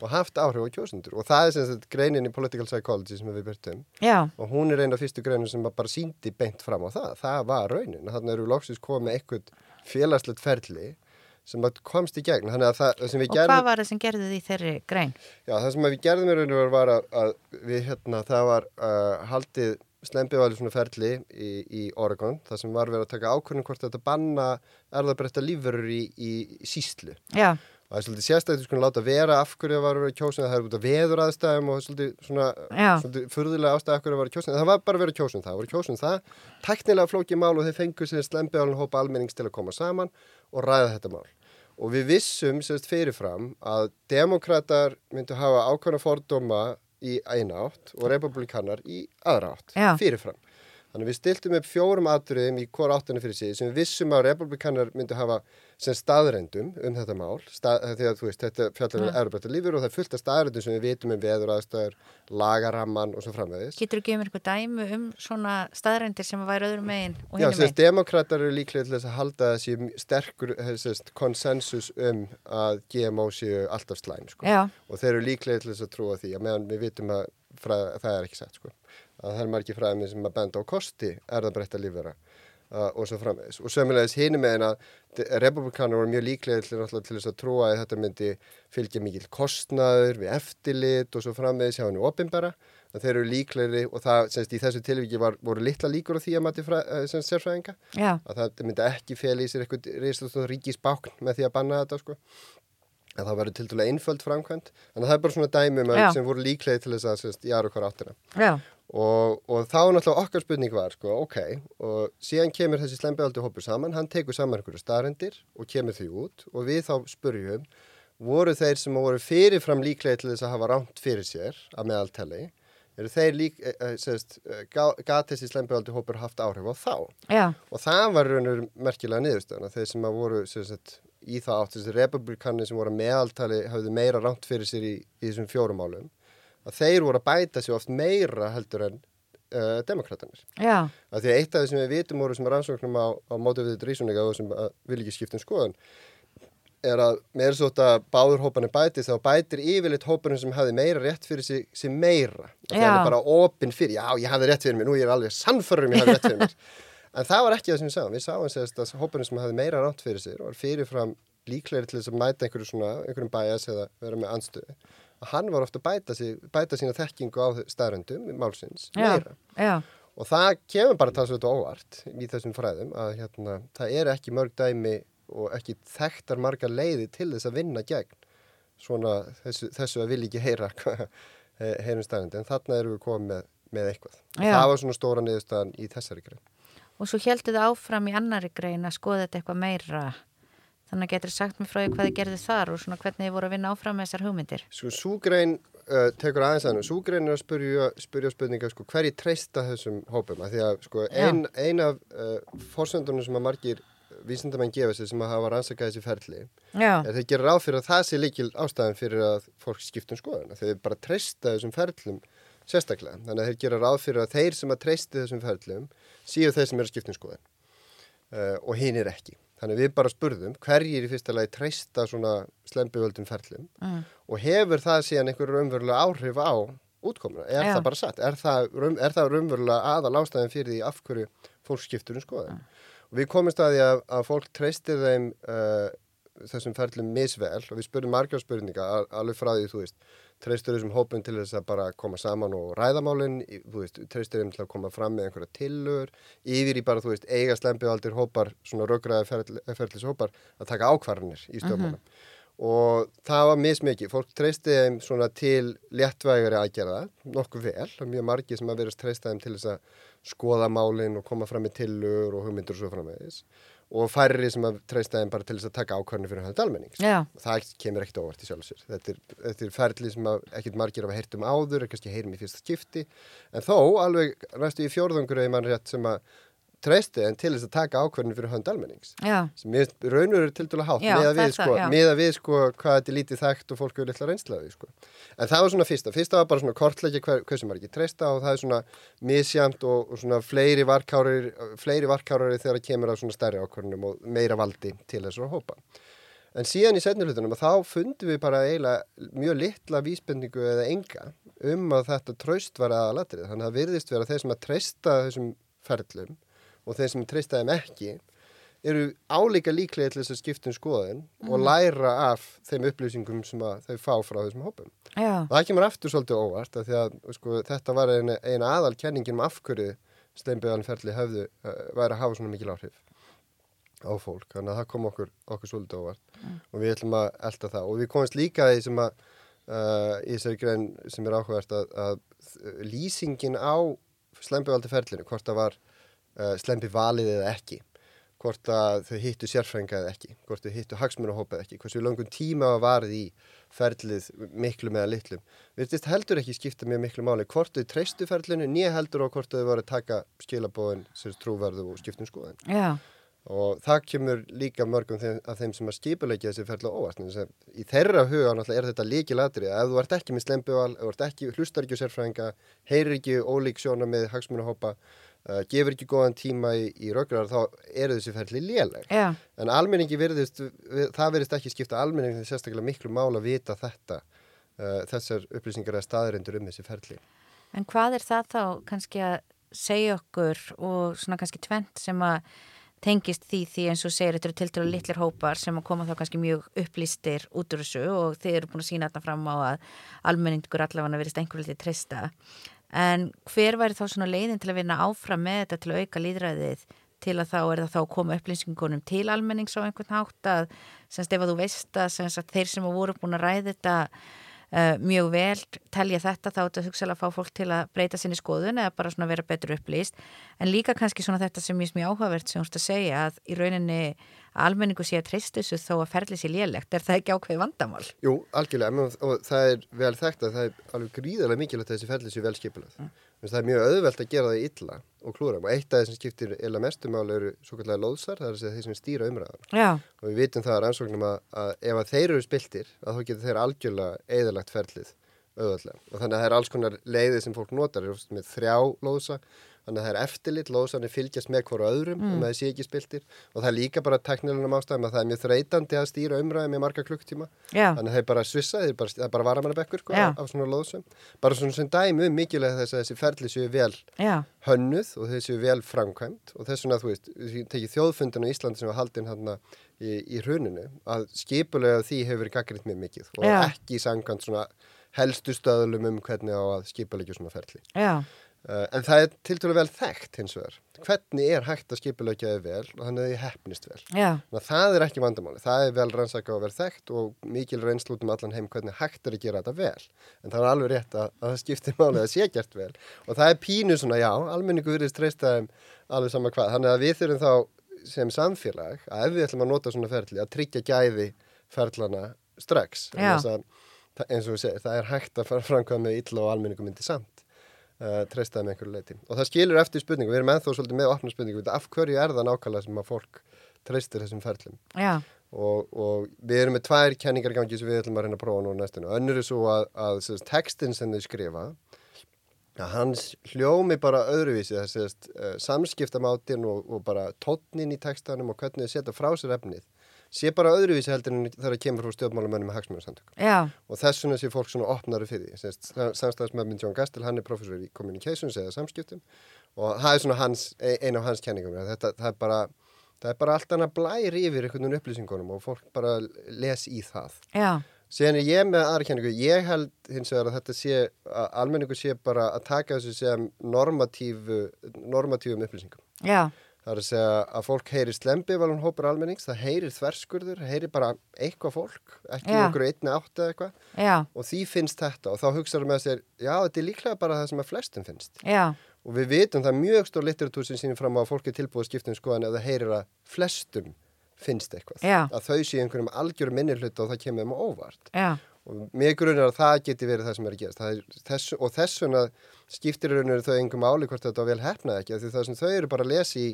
og haft áhrif á kjósundur og það er sem sagt greinin í Political Psychology sem við byrtum já, og hún er eina af fyrstu greinum sem bara síndi beint fram á það, það var raunin. Þannig eru við loksins komið eitthvað félagslegt ferli sem að komst í gegn. Að það, og hvað gerðum var það sem gerði því þeirri grein? já, það sem að við gerðum í raun og veru var að, að við hérna, það var uh, haldið slembivæli svona ferli í, í Oregon, það sem var verið að taka ákvörðin hvort þetta banna erðabretta lífverur í, í, í síslu Já, og það er svolítið sérstaklega sko láta vera af hverju það var að vera kjósin það er út af veður aðstæðum og svolítið svona svolítið furðulega ástæða af hverju það var kjósin það var bara að vera kjósin það, voru kjósin það teknilega flókið mál og þeir fengu sér slembiðalinn hópa almennings til að koma saman og ræða þetta mál. Og við vissum sérst fyrirfram að demokrater myndu hafa ákvæmna fordóma í eina átt og republikanar í aðra átt. Fyrirfram Þannig við stiltum upp fjórum atriðum í hvora áttinu fyrir sig sem við vissum að republikanar myndu hafa sem staðrendum um þetta mál stað, því að þú veist, þetta fjallar um erubrættar lífur og það er fullt af staðrendum sem við vitum um veður aðstæður, lagaramman og svo framvegis. getur þú gefið mér eitthvað dæmi um svona staðrendir sem að væri öðrum megin og Já, hinum sérst, megin? demokrater eru líklega til þess að halda þessi sterkur sérst, konsensus um að GMO séu alltaf slæm, sko. Já, Og þeir eru líklega til þess að trúa því að meðan við vitum að það er ekki sett, sko. Að það er margir fræðið sem að benda á kosti erðabrætta lífvera. uh, og svo framvegis. Og sömulegis hinum með en að republikanar voru mjög líklega til, til þess að trúa að þetta myndi fylgja mikil kostnaður við eftirlit og svo framvegis hjá henni ofinbæra að þeir eru líklegri og það semst í þessu tilviki var, voru litla líkur á því að mati sem sérfræðinga. Já. að það myndi ekki fel í sér eitthvað ríkisbákn með því að banna þetta sko. Að það verður til dæla einföld framkvæmt að það er bara svona dæmum sem voru líklegi til þess að jára okkar áttina og, og þá náttúrulega okkar spurning var sko, ok, og síðan kemur þessi slembiðaldi hópur saman, hann tekur saman einhverju staðrendir og kemur því út og við þá spurjum, voru þeir sem voru fyrirfram líklegi til þess að hafa rámt fyrir sér að meðaltali eru þeir lík, e, e, sérst, gat þessi slembiðaldi hópur haft áhrif á þá Já. og það var raun og merkilega niðurstöðan þeir sem að voru sérst, í það átt þessi republikanir sem voru meðaltali hafðu meira rámt fyrir sér í, í þessum fjórum álum að þeir voru að bæta sér oft meira heldur en uh, demokraternar. Já. Að því að eitt af því sem við vitum voru sem rannsóknum á, á mótið við rísuninga og sem vil ekki skipta um skoðan er að með þess að báður hópanir bæti þá bætir yfirleitt hópanum sem hafi meira rétt fyrir sig sem meira. Það er bara opinn fyrir, já ég hafi rétt fyrir mig, nú ég er alveg sannförrum ég hafi rétt fyrir mig. <laughs> En það var ekki það sem við sáum. Við sáum sérst að hópanum sem hafi meira rátt fyrir sig og var fyrirfram líklegri til þess að mæta einhverju svona, einhverjum bæjas eða vera með anstöðu. Að hann var ofta að bæta, sig, bæta sína þekkingu á staðröndum málsins meira. Já, já. Og það kemur bara talsveit óvart í þessum fræðum að hérna, það er ekki mörg dæmi og ekki þekktar marga leiði til þess að vinna gegn svona þessu, þessu að vilja ekki heyra <laughs> heyrum staðröndi. En þarna eru við komið með, með eitthvað. Það var svona stóra niðurstaðan í þessari grein. Og svo heldur þið áfram í annari grein að skoða þetta eitthvað meira Þannig að getur sagt mér frá því hvað þið gerði þar og svona hvernig þið voru að vinna áfram með þessar hugmyndir. Sko súgrein uh, tekur aðeins aðeins. Súgrein er að spyrja, spyrja spurninga sko hverji treysta þessum hópum. Að því að sko ein, ein af uh, fórsöndunum sem að margir vísindamenn gefa sér sem að hafa rannsakað þessi ferli Já. er þeir gera ráð fyrir að það sé líkil ástæðan fyrir að fólk skiptum skoðan. Þeir bara treysta þessum ferlum sérstaklega. Þannig að þeir gera ráð fyrir að þeir sem að treysti þessum ferlum síu þeir sem eru skiptum skoðan uh, og hinn er ekki. Þannig við bara spurðum hverjir í fyrsta lagi treysta svona slempivöldum ferlum mm. og hefur það síðan einhverju raunverulega áhrif á útkomuna? Er Já. það bara satt? Er það, er það raunverulega aðal ástæðin fyrir því af hverju fólk skiptur um skoðan? Mm. Við komumst að því að, að fólk treystir þeim uh, þessum ferlum misvel og við spurðum margar spurninga alveg frá því þú veist treystur þessum hópum til þess að bara koma saman og ræðamálinn, þú veist, treystur þeim til að koma fram með einhverja tillur, yfir í bara, þú veist, eiga slempið hópar, svona raugraði ferðlis hópar að taka ákvarðanir í stjórnmála. Mm -hmm. Og það var mismikið, fólk treysti þeim svona til léttvægari aðgerða, nokkuð vel, mjög margið sem að verðast treysta þeim til þess að skoða málinn og koma fram með tillur og hugmyndur og svo framvegis og færri sem að treysta þeim bara til þess að taka ákvarðinu fyrir höfðu almennings. Já. Það kemur ekkert óvart í sjálfsögur. Þetta er, þetta er ferli sem ekkert margir hafa heyrt um áður, er kannski heyrum í fyrsta skipti, en þó alveg næstu í fjórðungur eða mann rétt sem að treysti en til þess að taka ákvörðinu fyrir hönd almennings já. sem ég raunur er til dæla hátt með að við sko, að við sko hvað þetta er lítið þekkt og fólk eru litla reynslaði sko. en það var svona fyrsta, fyrsta var bara svona kortleiki hver, hversu margir treysta og það er svona misjamt og, og svona fleiri varkárir fleiri varkárir þegar það kemur af svona stærri ákvörðinum og meira valdi til þessar hópa en síðan í setnulutunum þá fundum við bara eiginlega mjög litla vísbendingu eða enga um að þetta tröst var aðalatrið þannig að það virðist vera þeir sem að treysta þessum ferlum og þeir sem treysta þeim ekki eru álíka líklega til þess að skipta um skoðin mm. og læra af þeim upplýsingum sem þau fá frá þessum hópum. Já. Það kemur aftur svolítið óvart að, að sko, þetta var eina, eina aðal kenningin um afhverju steinbyðanferðli höfðu uh, væri að hafa svona mikil áhrif á fólk. Þannig að það kom okkur, okkur svolítið óvart mm. og við ætlum að elda það og við komumst líka því sem að uh, í þessari grein sem er áhugavert að, að lýsingin á steinbyðanferðlinu, hvort það var uh, slempi valið eða ekki hvort að þau hittu sérfrænga eða ekki hvort þau hittu hagsmunahópa eða ekki hversu langun tíma varð í ferlið miklu meða litlum. Við veist heldur ekki skipta mjög miklu máli hvort þau treystu ferlinu nýja heldur og hvort þau voru að taka skilabóðin sem trúverðu og skiptum skoðin Já. og það kemur líka mörgum þeim, að þeim sem að skipulegja þessi ferli óvart í þeirra huga er þetta líki latri að ef þú ert ekki með slembuval, ef þú ert ekki hlustar ekki sérfrænga, heyrir ekki ólík sjóna með hagsmunahópa uh, gefur ekki góðan tíma í, í röggrar þá eru þessi ferli léleg. Já. en almenningi verðist það verðist ekki skipta almenningi sérstaklega miklu mál að vita þetta uh, þessar upplýsingar eða staðarindur um þessi ferli. En hvað er það þá kannski að segja okkur og svona kannski tvent sem að tengist því því eins og segir þetta eru til dælu litlir hópar sem að koma þá kannski mjög upplýstir út úr þessu og þið eru búin að sína þetta fram á að almenningur allavega verist einhver litið trista en hver væri þá svona leiðin til að vinna áfram með þetta til að auka líðræðið til að þá er það þá að koma upplýsingunum til almennings á einhvern hátt að semst ef að þú veist að, að þeir sem voru búin að ræða þetta mjög vel telja þetta þá er þetta hugsalega að fá fólk til að breyta sinni skoðun eða bara svona vera betur upplýst en líka kannski svona þetta sem ég smí áhugavert sem þú veist að segja að í rauninni almenningu sé að treyst þessu þó að ferli sér lélegt, er það ekki ákveð vandamál? Jú, algjörlega, og það er vel þekkt að það er alveg gríðarlega mikilvægt að þessi ferli sér vel skipilað mm. Það er mjög auðvelt að gera það illa og klúra og eitt af það sem skiptir eila mestumál eru svo kallega lóðsar, það er þeir sem stýra umræðan og við vitum það að rannsóknum að, að ef að þeir eru spiltir að þá getur þeir algjörlega eðalagt ferlið auðvöldlega og þannig að það er alls konar leiði sem fólk notar, með þrjá lóðsa þannig að það er eftirlit, lóðsannir fylgjast með hverju öðrum mm. um að það sé ekki spiltir og það er líka bara teknilegum ástæðum að það er mjög þreytandi að stýra umræðum í marga klukktíma Já. þannig að það er bara svissa, það er bara, það er bara varamannabekkur sko, af svona lóðsum, bara svona sem dæmi um mikilvæg þess að þessi ferli séu vel Já. hönnuð og þessi séu vel framkvæmt og þess vegna þú veist, tekið þjóðfundinu í Íslandi sem var haldinn hann í, í hruninu að skipulega því hefur helstu stöðlum um hvernig á að skipulegja svona ferli. Já. Uh, en það er til dælu vel þekkt hins vegar. Hvernig er hægt að skipilegja þið vel og þannig að þið hefnist vel. Já. Það er ekki vandamáli. Það er vel rannsaka og vel þekkt og mikil reynslutum allan heim hvernig hægt er að gera þetta vel. En það er alveg rétt að, að það skiptir <laughs> máli að sé gert vel. Og það er pínu svona, já, almenningu virðist treystaðum alveg sama hvað. Þannig að við þurfum þá sem samfélag að ef við ætlum að nota svona ferli að tryggja gæði ferlana strax. Eins og við segir, það er hægt að framkvæða með illa og almenningu myndi samt uh, treystaði með einhverju leiti. Og það skilur eftir spurningu, við erum ennþá svolítið með opna spurningu, af hverju er það nákvæmlega sem að fólk treystir þessum ferlum? Já. Og, og við erum með tvær kenningar gangi sem við ætlum að reyna að prófa nú næstinu. Önnur er svo að, að, að textin sem þau skrifa, að hans hljómi bara öðruvísi, þess að uh, samskiptamátin og, og bara tótnin í textanum og hvernig þau setja frá sér efnið sé bara öðruvísi heldur en það er að kemur frá stjórnmálamönnum með hagsmjörnsamtökum og þess vegna sé fólk svona opnari fyrir því. Samstæðismöfn John Gastel, hann er professor í communications eða samskiptum. Og það er svona hans, eina af hans kenningum. Þetta, það er bara það er bara allt annað blær yfir einhvern veginn upplýsingunum og fólk bara les í það. Já. síðan er ég með aðra kenningu. Ég held hins vegar að þetta sé að almenningu sé bara að taka þessu sem normatífu normatífum upplýsingum. Já Það er að segja að fólk heyrir slembivalun hópur almennings, það heyrir þverskurður, heyrir bara eitthvað fólk, ekki já. okkur einni átti eða eitthvað. Og því finnst þetta og þá hugsaður með sér, já þetta er líklega bara það sem að flestum finnst. Já. og við vitum það mjög stór litteratúr sem sínir fram á að fólki tilbúið skiptum skoðan það heyrir að flestum finnst eitthvað, já. að þau séu einhverjum algjörum minnirhlut og það kemur um óvart. Og mér grunar að það geti verið það sem er að gerast. Er þess, og þess vegna skiptir þau einhverjum áli hvort þetta vel hefnað ekki, því það sem þau eru bara að lesa í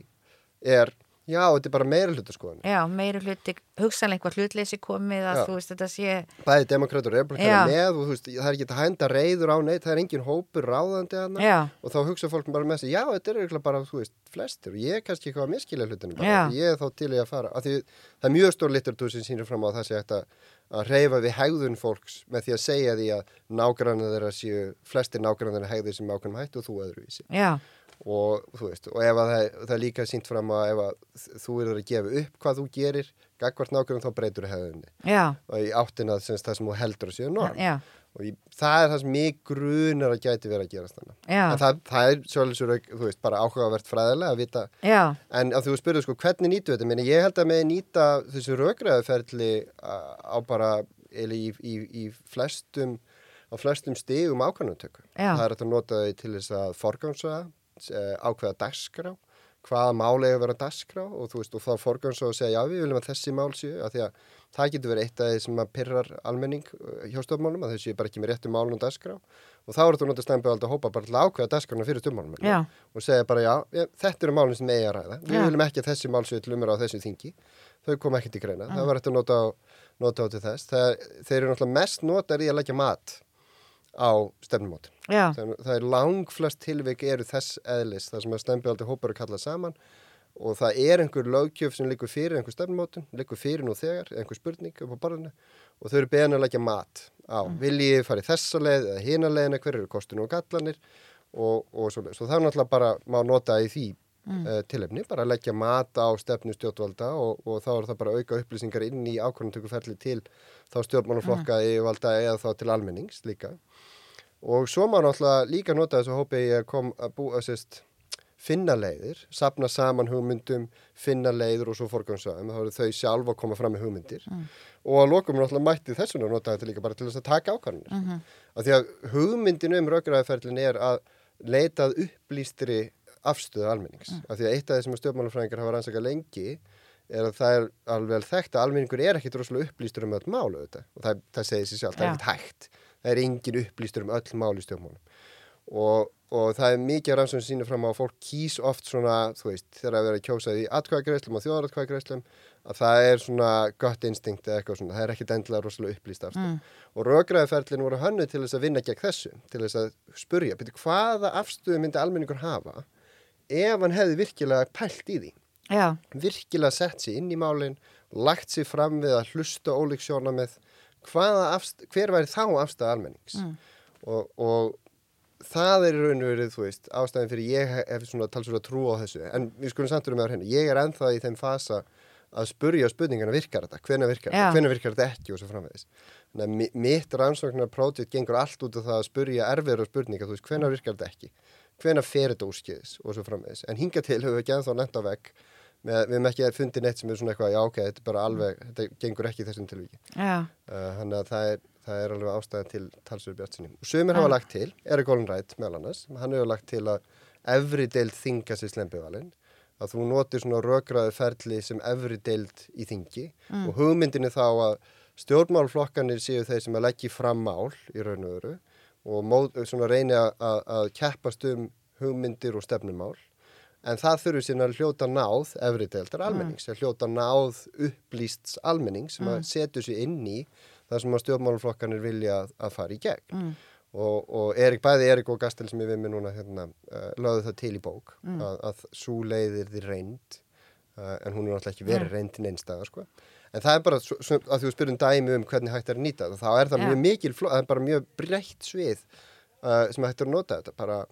er Já, þetta er bara meira hlutu skoðan. Já, meira hluti, hugsanlega einhvað hlutleysi komið að Já. þú veist þetta sé... Bæði demokratur og republikana með og veist, það er ekki að henda reyður á neitt, það er engin hópur ráðandi að hana og þá hugsa fólk bara með sig, já, þetta er bara, þú veist, flestir og ég er kannski eitthvað að miskila hlutinu bara, ég er þá til ég að fara. Því, það er mjög stór litteratur sem sínir fram á það sé að, að reyfa við hegðun fólks með því að segja því að nágrannar og þú veist, og ef það, það er líka sínt fram að ef að þú eru að gefa upp hvað þú gerir, gagvart nákvæmum þá breytur það hefðinni. Og í áttina það sem þú heldur að séu norm. Já. og í, það er það sem mig grunar að gæti verið að gerast þannig það, það er svolítið, þú veist, bara áhugavert fræðilega að vita, Já. en að þú spurðu sko hvernig nýtu þetta, Meni, ég held að með nýta þessu raugraðuferðli á bara, eða í, í, í flestum á flestum stigum ákvæmumtöku það er að nota þau til þess að forgangsa ákveða dagskrá hvaða málega vera dagskrá og þú veist og þá forgans og segja já við viljum að þessi mál séu að því að það getur verið eitt af því sem að pyrrar almenning eh, hjá stofnmálum að þau séu bara ekki með réttu málun og dagskrá. Og þá er þetta náttúrulega stæmböðald að hópa bara til að ákveða dagskrána fyrir stofnmálum og segja bara já, þetta eru málun sem eigi að ræða. Við já. viljum ekki að þessi mál séu til umra á þessu þingi. Þau kom ekki til greina, já. það var eftir að nota á, nota á til þess. Það, þeir eru náttúrulega mest notar í að leggja mat á stefnumótin. Það er langflest tilvik eru þess eðlis, það sem að stefnbjöldi hópar að kalla saman og það er einhver lögkjöf sem likur fyrir einhver stefnumótin, likur fyrir nú þegar, einhver spurning upp á barðinu og þau eru beðan að leggja mat á, mm. viljið farið þessa leið eða hína leiðina, hver eru kostinu og gallanir og, og svo, svo það er náttúrulega bara má nota í því mm. uh, tilefni, bara leggja mat á stefnu stjórnvalda og, og þá er það bara auka upplýsingar inn í ákvörðantökuferli til þá stjórnmálaflokka mm. yfirvalda eða þá til almennings líka og svo má náttúrulega líka nota þess að hópi ég kom að búa sérst finna leiðir, sapna saman hugmyndum, finna leiður og svo forgangsvæðum, þá eru þau sjálf að koma fram með hugmyndir mm. og að lokum er náttúrulega mætti þessuna að nota þetta líka bara til þess að taka ákvarðanir. Mm -hmm. Því að hugmyndin um raugraðaferlin er að leitað upplýstri afstöðu almennings. Mm. Af því að eitt af þessum stjórnmálafræðingar hafa rannsakað lengi er að það er alveg þekkt að almenningur er ekkit rosalega upplýstur um öll málu þetta og það, það segir sér sjálf, það er ekkit hægt. Það er engin upplýstur um öll málu stjórnmálum og, og það er mikið rannsókn sínir fram á að fólk kýs oft svona, þú veist, þegar að kjósa í atkvæðagreislum og þjóðaratkvæðagreislum að það er svona gott instinkt eða eitthvað svona, það er ekkit endilega rosalega upplýst afstöð mm. og raugraðferðlinn voru hannu til þess að vinna gegn þessu, til þess að spurja, betur hvaða afstöðu myndi almenningur hafa ef hann hefði virkilega pælt í því. Já. virkilega sett sér inn í málinn lagt sér fram við að hlusta ólíksjóna með hver væri þá afstöðu almennings? Mm. og, og það er raun og verið, þú veist, ástæðin fyrir ég hef svona talsvöld að trú á þessu. En við skulum samt um með það hérna, ég er enþað í þeim fasa að spurja spurningana virkar þetta, hvena virkar þetta, hvena virkar þetta ekki og svo framvegis. Þannig að mitt rannsóknarprojekt gengur allt út af það að spurja erfiður spurninga, þú veist, hvena virkar þetta ekki hvena fer þetta úrskiðis og svo framvegis en hinga til höfum við ekki enþá netta vekk með, við hefum ekki fundið neitt sem er svona eitthvað já ok, þetta er bara alveg, þetta gengur ekki þessum tilvíki. Uh, þannig að það er það er alveg ástæðan til talsverðu bjartsinni. Og sömur hafa lagt til, Erik Ollenrætt meðal annars, hann hefur lagt til að efri deild þinga sér slempivalinn, að þú notir svona rökraðu ferli sem efri deild í þingi mm. og hugmyndinni þá að stjórnmálflokkanir séu þeir sem að leggja fram mál í raun og öru og svona reyni að, að keppast um hugmyndir og stefnumál en það þurfur síðan að hljóta náð efri deildar almennings, mm. að hljóta náð upplýsts almenning sem mm. að setja sér inn í það sem að stjórnmáluflokkanir vilja að, fara í gegn mm. og, og Erik, bæði Erik og Gastel sem ég við með núna hérna, uh, lögðu það til í bók mm. að, að svo leiðir því reynd uh, en hún er náttúrulega ekki verið reynd til neinstæða sko. En það er bara að þú spyrum dæmi um hvernig hægt er að nýta það þá er það ja. mjög mikil, það er bara mjög breytt svið uh, sem hægt er að nota þetta. Bara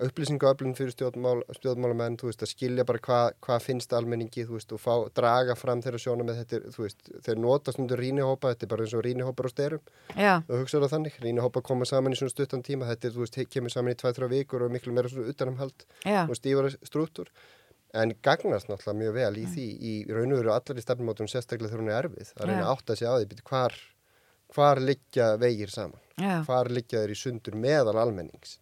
upplýsingaöflun fyrir stjórnmál, stjórnmálamenn, þú veist, að skilja bara hvað hva finnst almenningi, þú veist, og fá, draga fram þeirra sjóna með þetta, þú veist, þeir notast undir rínihópa, þetta er bara eins og rínihópar á styrum, þú hugsaður á þannig, rínihópa koma saman í svona stuttan tíma, þetta er, þú veist, kemur saman í 2-3 vikur og miklu meira svona utanamhald og stífara strúttur, en gagnast náttúrulega mjög vel í mm. því, í raun og veru allar í stefnumótum sérstaklega þegar hún er erfið, að reyna átt að segja á því, hvar, hvar liggja vegir saman, Já. hvar liggja þeir í sundur meðal almennings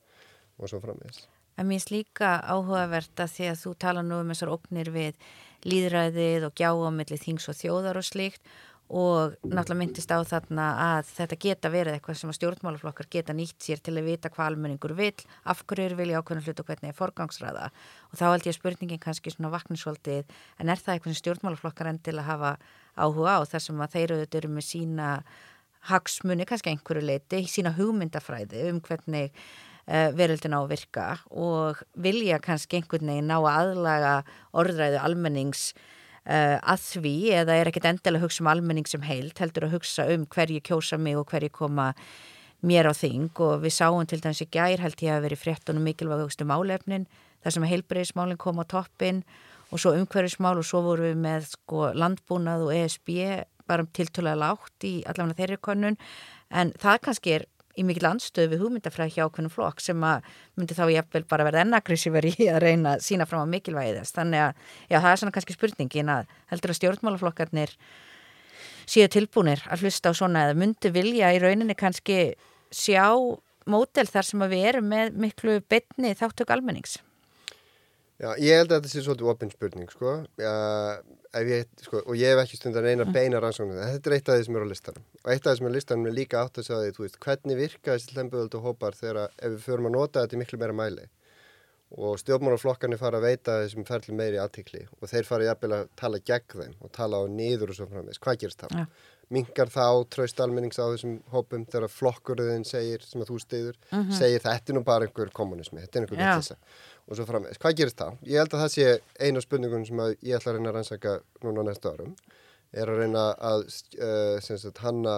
og svo framvegis. En mér finnst líka áhugavert að því að þú tala nú um þessar oknir við líðræðið og gjáamilli þings og þjóðar og slíkt og náttúrulega myndist á þarna að þetta geta verið eitthvað sem stjórnmálaflokkar geta nýtt sér til að vita hvað almenningur vil, af hverju er vilja ákveðna hlut og hvernig er forgangsræða og þá held ég að spurningin kannski svona vaknisvöldið en er það eitthvað sem stjórnmálaflokkar enn til að hafa áhuga á þar sem að þeir auðvitað eru með sína hagsmunni, kannski einhverju leiti, sína hugmyndafræði um hvernig uh, veröldin á að virka og vilja kannski einhvern veginn ná að aðlaga orðræðu almennings að því eða er ekkit endilega að hugsa um almenning sem heilt, heldur að hugsa um hverju kjósa mig og hverju koma mér á þing. Og við sáum til dæmis í gær held ég að veri fréttunum mikilvægustu málefnin þar sem heilbreyðismálinn kom á toppin og svo umhverfismál og svo vorum við með sko, landbúnað og ESB bara tiltölulega lágt í allavega þeirri konun en það kannski er í mikil anstöðu við hugmyndafræð hjá okkur flokk sem að myndi þá jafnvel bara verða ennagressífari í að reyna að sína fram á mikilvægi þess. Þannig að já, það er svona kannski spurningin að heldur að stjórnmálaflokkarnir séu tilbúinir að hlusta á svona eða myndi vilja í rauninni kannski sjá mótel þar sem við erum með miklu betni þáttök almennings. Já, ég held að þetta sé svolítið opinn spurning, sko. Já, ég, sko, og ég hef ekki stundar eina mm. beina rannsóknum. Þetta er eitt af því sem eru á listanum. Og eitt af því sem er á listanum er líka átt að segja því, hvernig virka þessi hlemböðuldu hópar þegar ef við förum að nota þetta í miklu meira mæli. Og stjórnmálaflokkarnir fara að veita þessum ferli meiri aðtikli og þeir fara jafnvel að tala gegn þeim og tala á niður og svo framvegs. Hvað gerist þá? Ja mingar þá tröst almennings á þessum hópum þegar flokkurðin segir, sem að þú stiður mm -hmm. segir þetta er nú bara einhver kommunismi þetta er einhver vittisa og svo framvegis. Hvað gerist þá? Ég held að það sé einu spurningun sem ég ætla að reyna að rannsaka núna næstu árum er að reyna að uh, sagt, hanna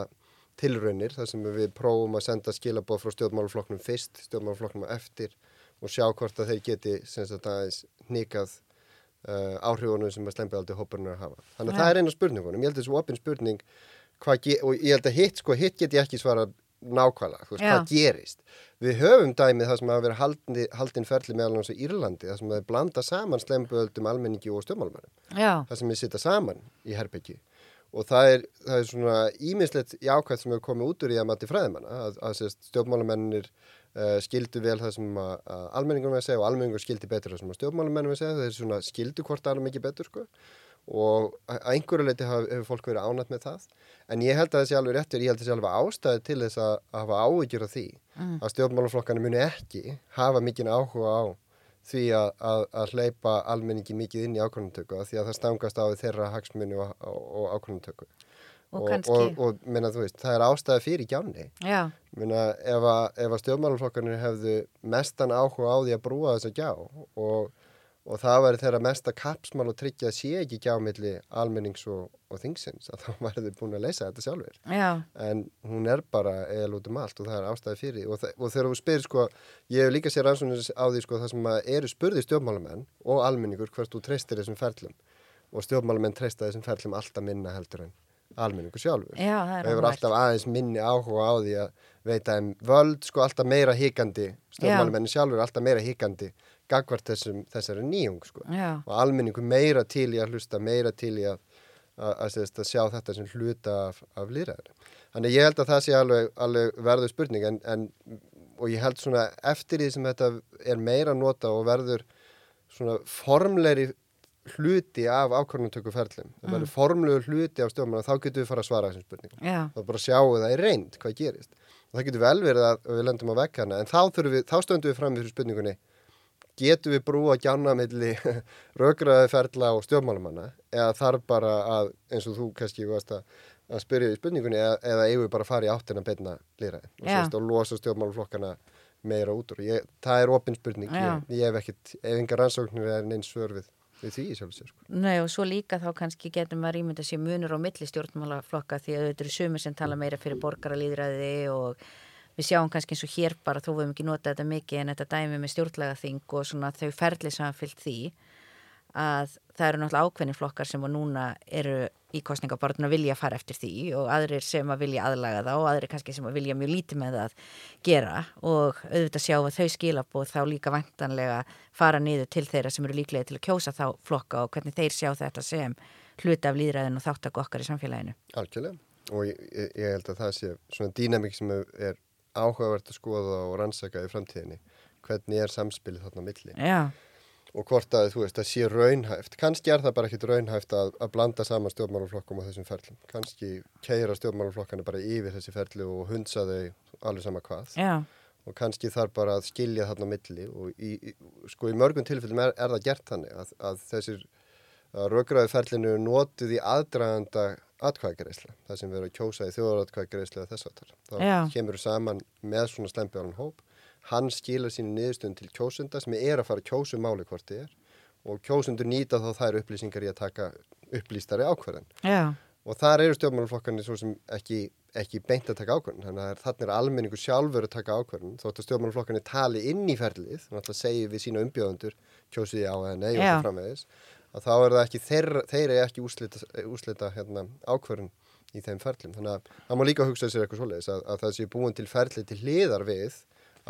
tilraunir þar sem við prófum að senda skilabóð frá stjórnmáluflokknum fyrst, stjórnmáluflokknum eftir og sjá hvort að þeir geti nýkað uh, áhrifunum sem að slempiðaldi hóparinn er að hafa. Þannig að Ja. það er eina spurningunum. Ég held að þessu opin spurning og ég held að hitt, sko, hitt get ég ekki svara nákvæmlega, þú veist, Já. hvað gerist. Við höfum dæmið það sem hafa verið haldin, haldin ferli meðal hans á Írlandi, það sem það er blanda saman slempiðaldum almenningi og stjórnmálumennum Já, það sem við sitja saman í herbyggi og það er, það er svona ímislegt jákvæmt sem hefur komið út úr í að mati fræðimanna að, að sérst, stjórnmálamennir uh, skildu vel það sem að, að almenningunum við segja og almenningur skildi betur það sem að stjórnmálamennum við segja. Þeir svona skildu hvort aðra mikið betur sko og að að einhverju leiti hefur fólk verið ánætt með það. En ég held að það sé alveg réttur, ég held að það sé alveg ástæði til þess að, að hafa áhyggjur af því að stjórnmálaflokkarnir muni ekki hafa mikinn áhuga á því að, að, að hleypa almenningi mikið inn í ákvörðuntöku af því að það stangast á þeirra hagsmunni og, og, og ákvörðuntöku Og og, minna, veist, það er ástæði fyrir gjánni. Já, minna, ef að, ef að stjórnmálaflokkarnir hefðu mestan áhuga á því að brúa þessa gjá og, og það væri þeirra mesta kapsmál að tryggja að sé ekki gjá milli almennings og, og þingsins að þá væri þau búin að leysa þetta sjálfur já, en hún er bara eða út um allt og það er ástæði fyrir og, og þegar þú spyrir sko, ég hef líka sér rannsóknir á því sko það sem að eru spurði stjórnmálamenn og almenningur hvert þú treystir þessum ferlum. Og stjórnmálamenn treysta þessum ferlum alltaf minna heldur en almenningur sjálfur. Já, og hefur alltaf aðeins minni áhuga á því að veita þeim völd sko alltaf meira hikandi. Stjórnmálamenn sjálfur alltaf meira hikandi gagvart þessum, þessari nýjung sko og almenningu meira til í að hlusta, meira til í að, að, að, að, sjá þetta sem hluta af, af lýræður. Þannig ég held að það sé alveg, alveg verður spurning en, en, og ég held svona eftir því sem þetta er meira nota og verður svona formlegri hluti af ákvörnumtöku ferlum, það verður formlegur hluti af stjórnmála, þá getum við fara að svara þessum spurningum. Það er bara að sjáu það í reynd hvað gerist. Og það getur vel verið að við lendum á vekkana, en þá, við, þá stöndum við fram fyrir spurningunni, getum við brúa gjána milli <laughs> raugraði ferla og stjórnmálumanna eða þarf bara að, eins og þú kannski varst að, að spyrja í spurningunni eða, eða eigum við bara að fara í áttina beina lýraði og, sérst, og losa stjórnmáluflokkana meira út úr. Ég, það er opin spurning, ég, ég hef ekkit, ef engar rannsóknir er neins svör við, því sjálf sér. Sko. Nei og svo líka þá kannski getum maður ímynda sér munur á milli stjórnmálaflokka því að þetta eru sumir sem tala meira fyrir borgaralýðræði og við sjáum kannski eins og hér bara þó við höfum ekki notað þetta mikið en þetta dæmi með stjórnlagaþing og svona þau ferli sem hafa fyllt því að það eru náttúrulega ákveðni flokkar sem að núna eru í kostningabartuna vilja fara eftir því og aðrir sem að vilja aðlaga það og aðrir kannski sem að vilja mjög lítið með það gera og auðvitað sjá að þau skilabóð þá líka vantanlega fara niður til þeirra sem eru líklega til að kjósa þá flokka og hvernig þeir sjá þetta sem hluti af líðræðin og þáttak okkar í samfélaginu. Algjörlega. Og ég, ég, held að það sé svona dýnamík sem er áhugavert að skoða og rannsaka í framtíðinni. Hvernig er samspilið þarna milli? Já, Og hvort að þú veist að sé raunhæft. Kannski er það bara ekkit raunhæft að, að blanda saman stjórnmálaflokkum á þessum ferlum. Kannski keira stjórnmálaflokkana bara yfir þessi ferli og hundsa þau alveg sama hvað. já, Og kannski þarf bara að skilja þarna milli og í, í, sko í mörgum tilfellum er, er það gert þannig að, að þessir raugraði ferlinu eru notuð í aðdraganda atkvæðagreisla, það sem erum að kjósa í þjóðaratkvæðagreisla eða þess. Þá Já. kemur saman með svona slempjálan hóp, hann skilar sínu niðurstöðun til kjósunda sem er að fara að kjósa um máli hvort þið er og kjósundur nýta þá þær upplýsingar í að taka upplýstari ákvarðan. já, Og þar eru stjórnmálaflokkarnir svo sem ekki, ekki beint að taka ákvörðun. Þannig að þannig er almenningu sjálfur að taka ákvörðun. Þótt að stjórnmálaflokkarnir tali inn í ferlið, þannig að segja við sína umbjóðundur, kjósið á eða nei og svo framvegis, að þá er það ekki, þeir, þeir eru ekki úslita, úslita hérna, ákvörðun í þeim ferlum. Þannig að það má líka hugsa sér eitthvað svoleiðis að, að það sé búin til ferlið til hliðar við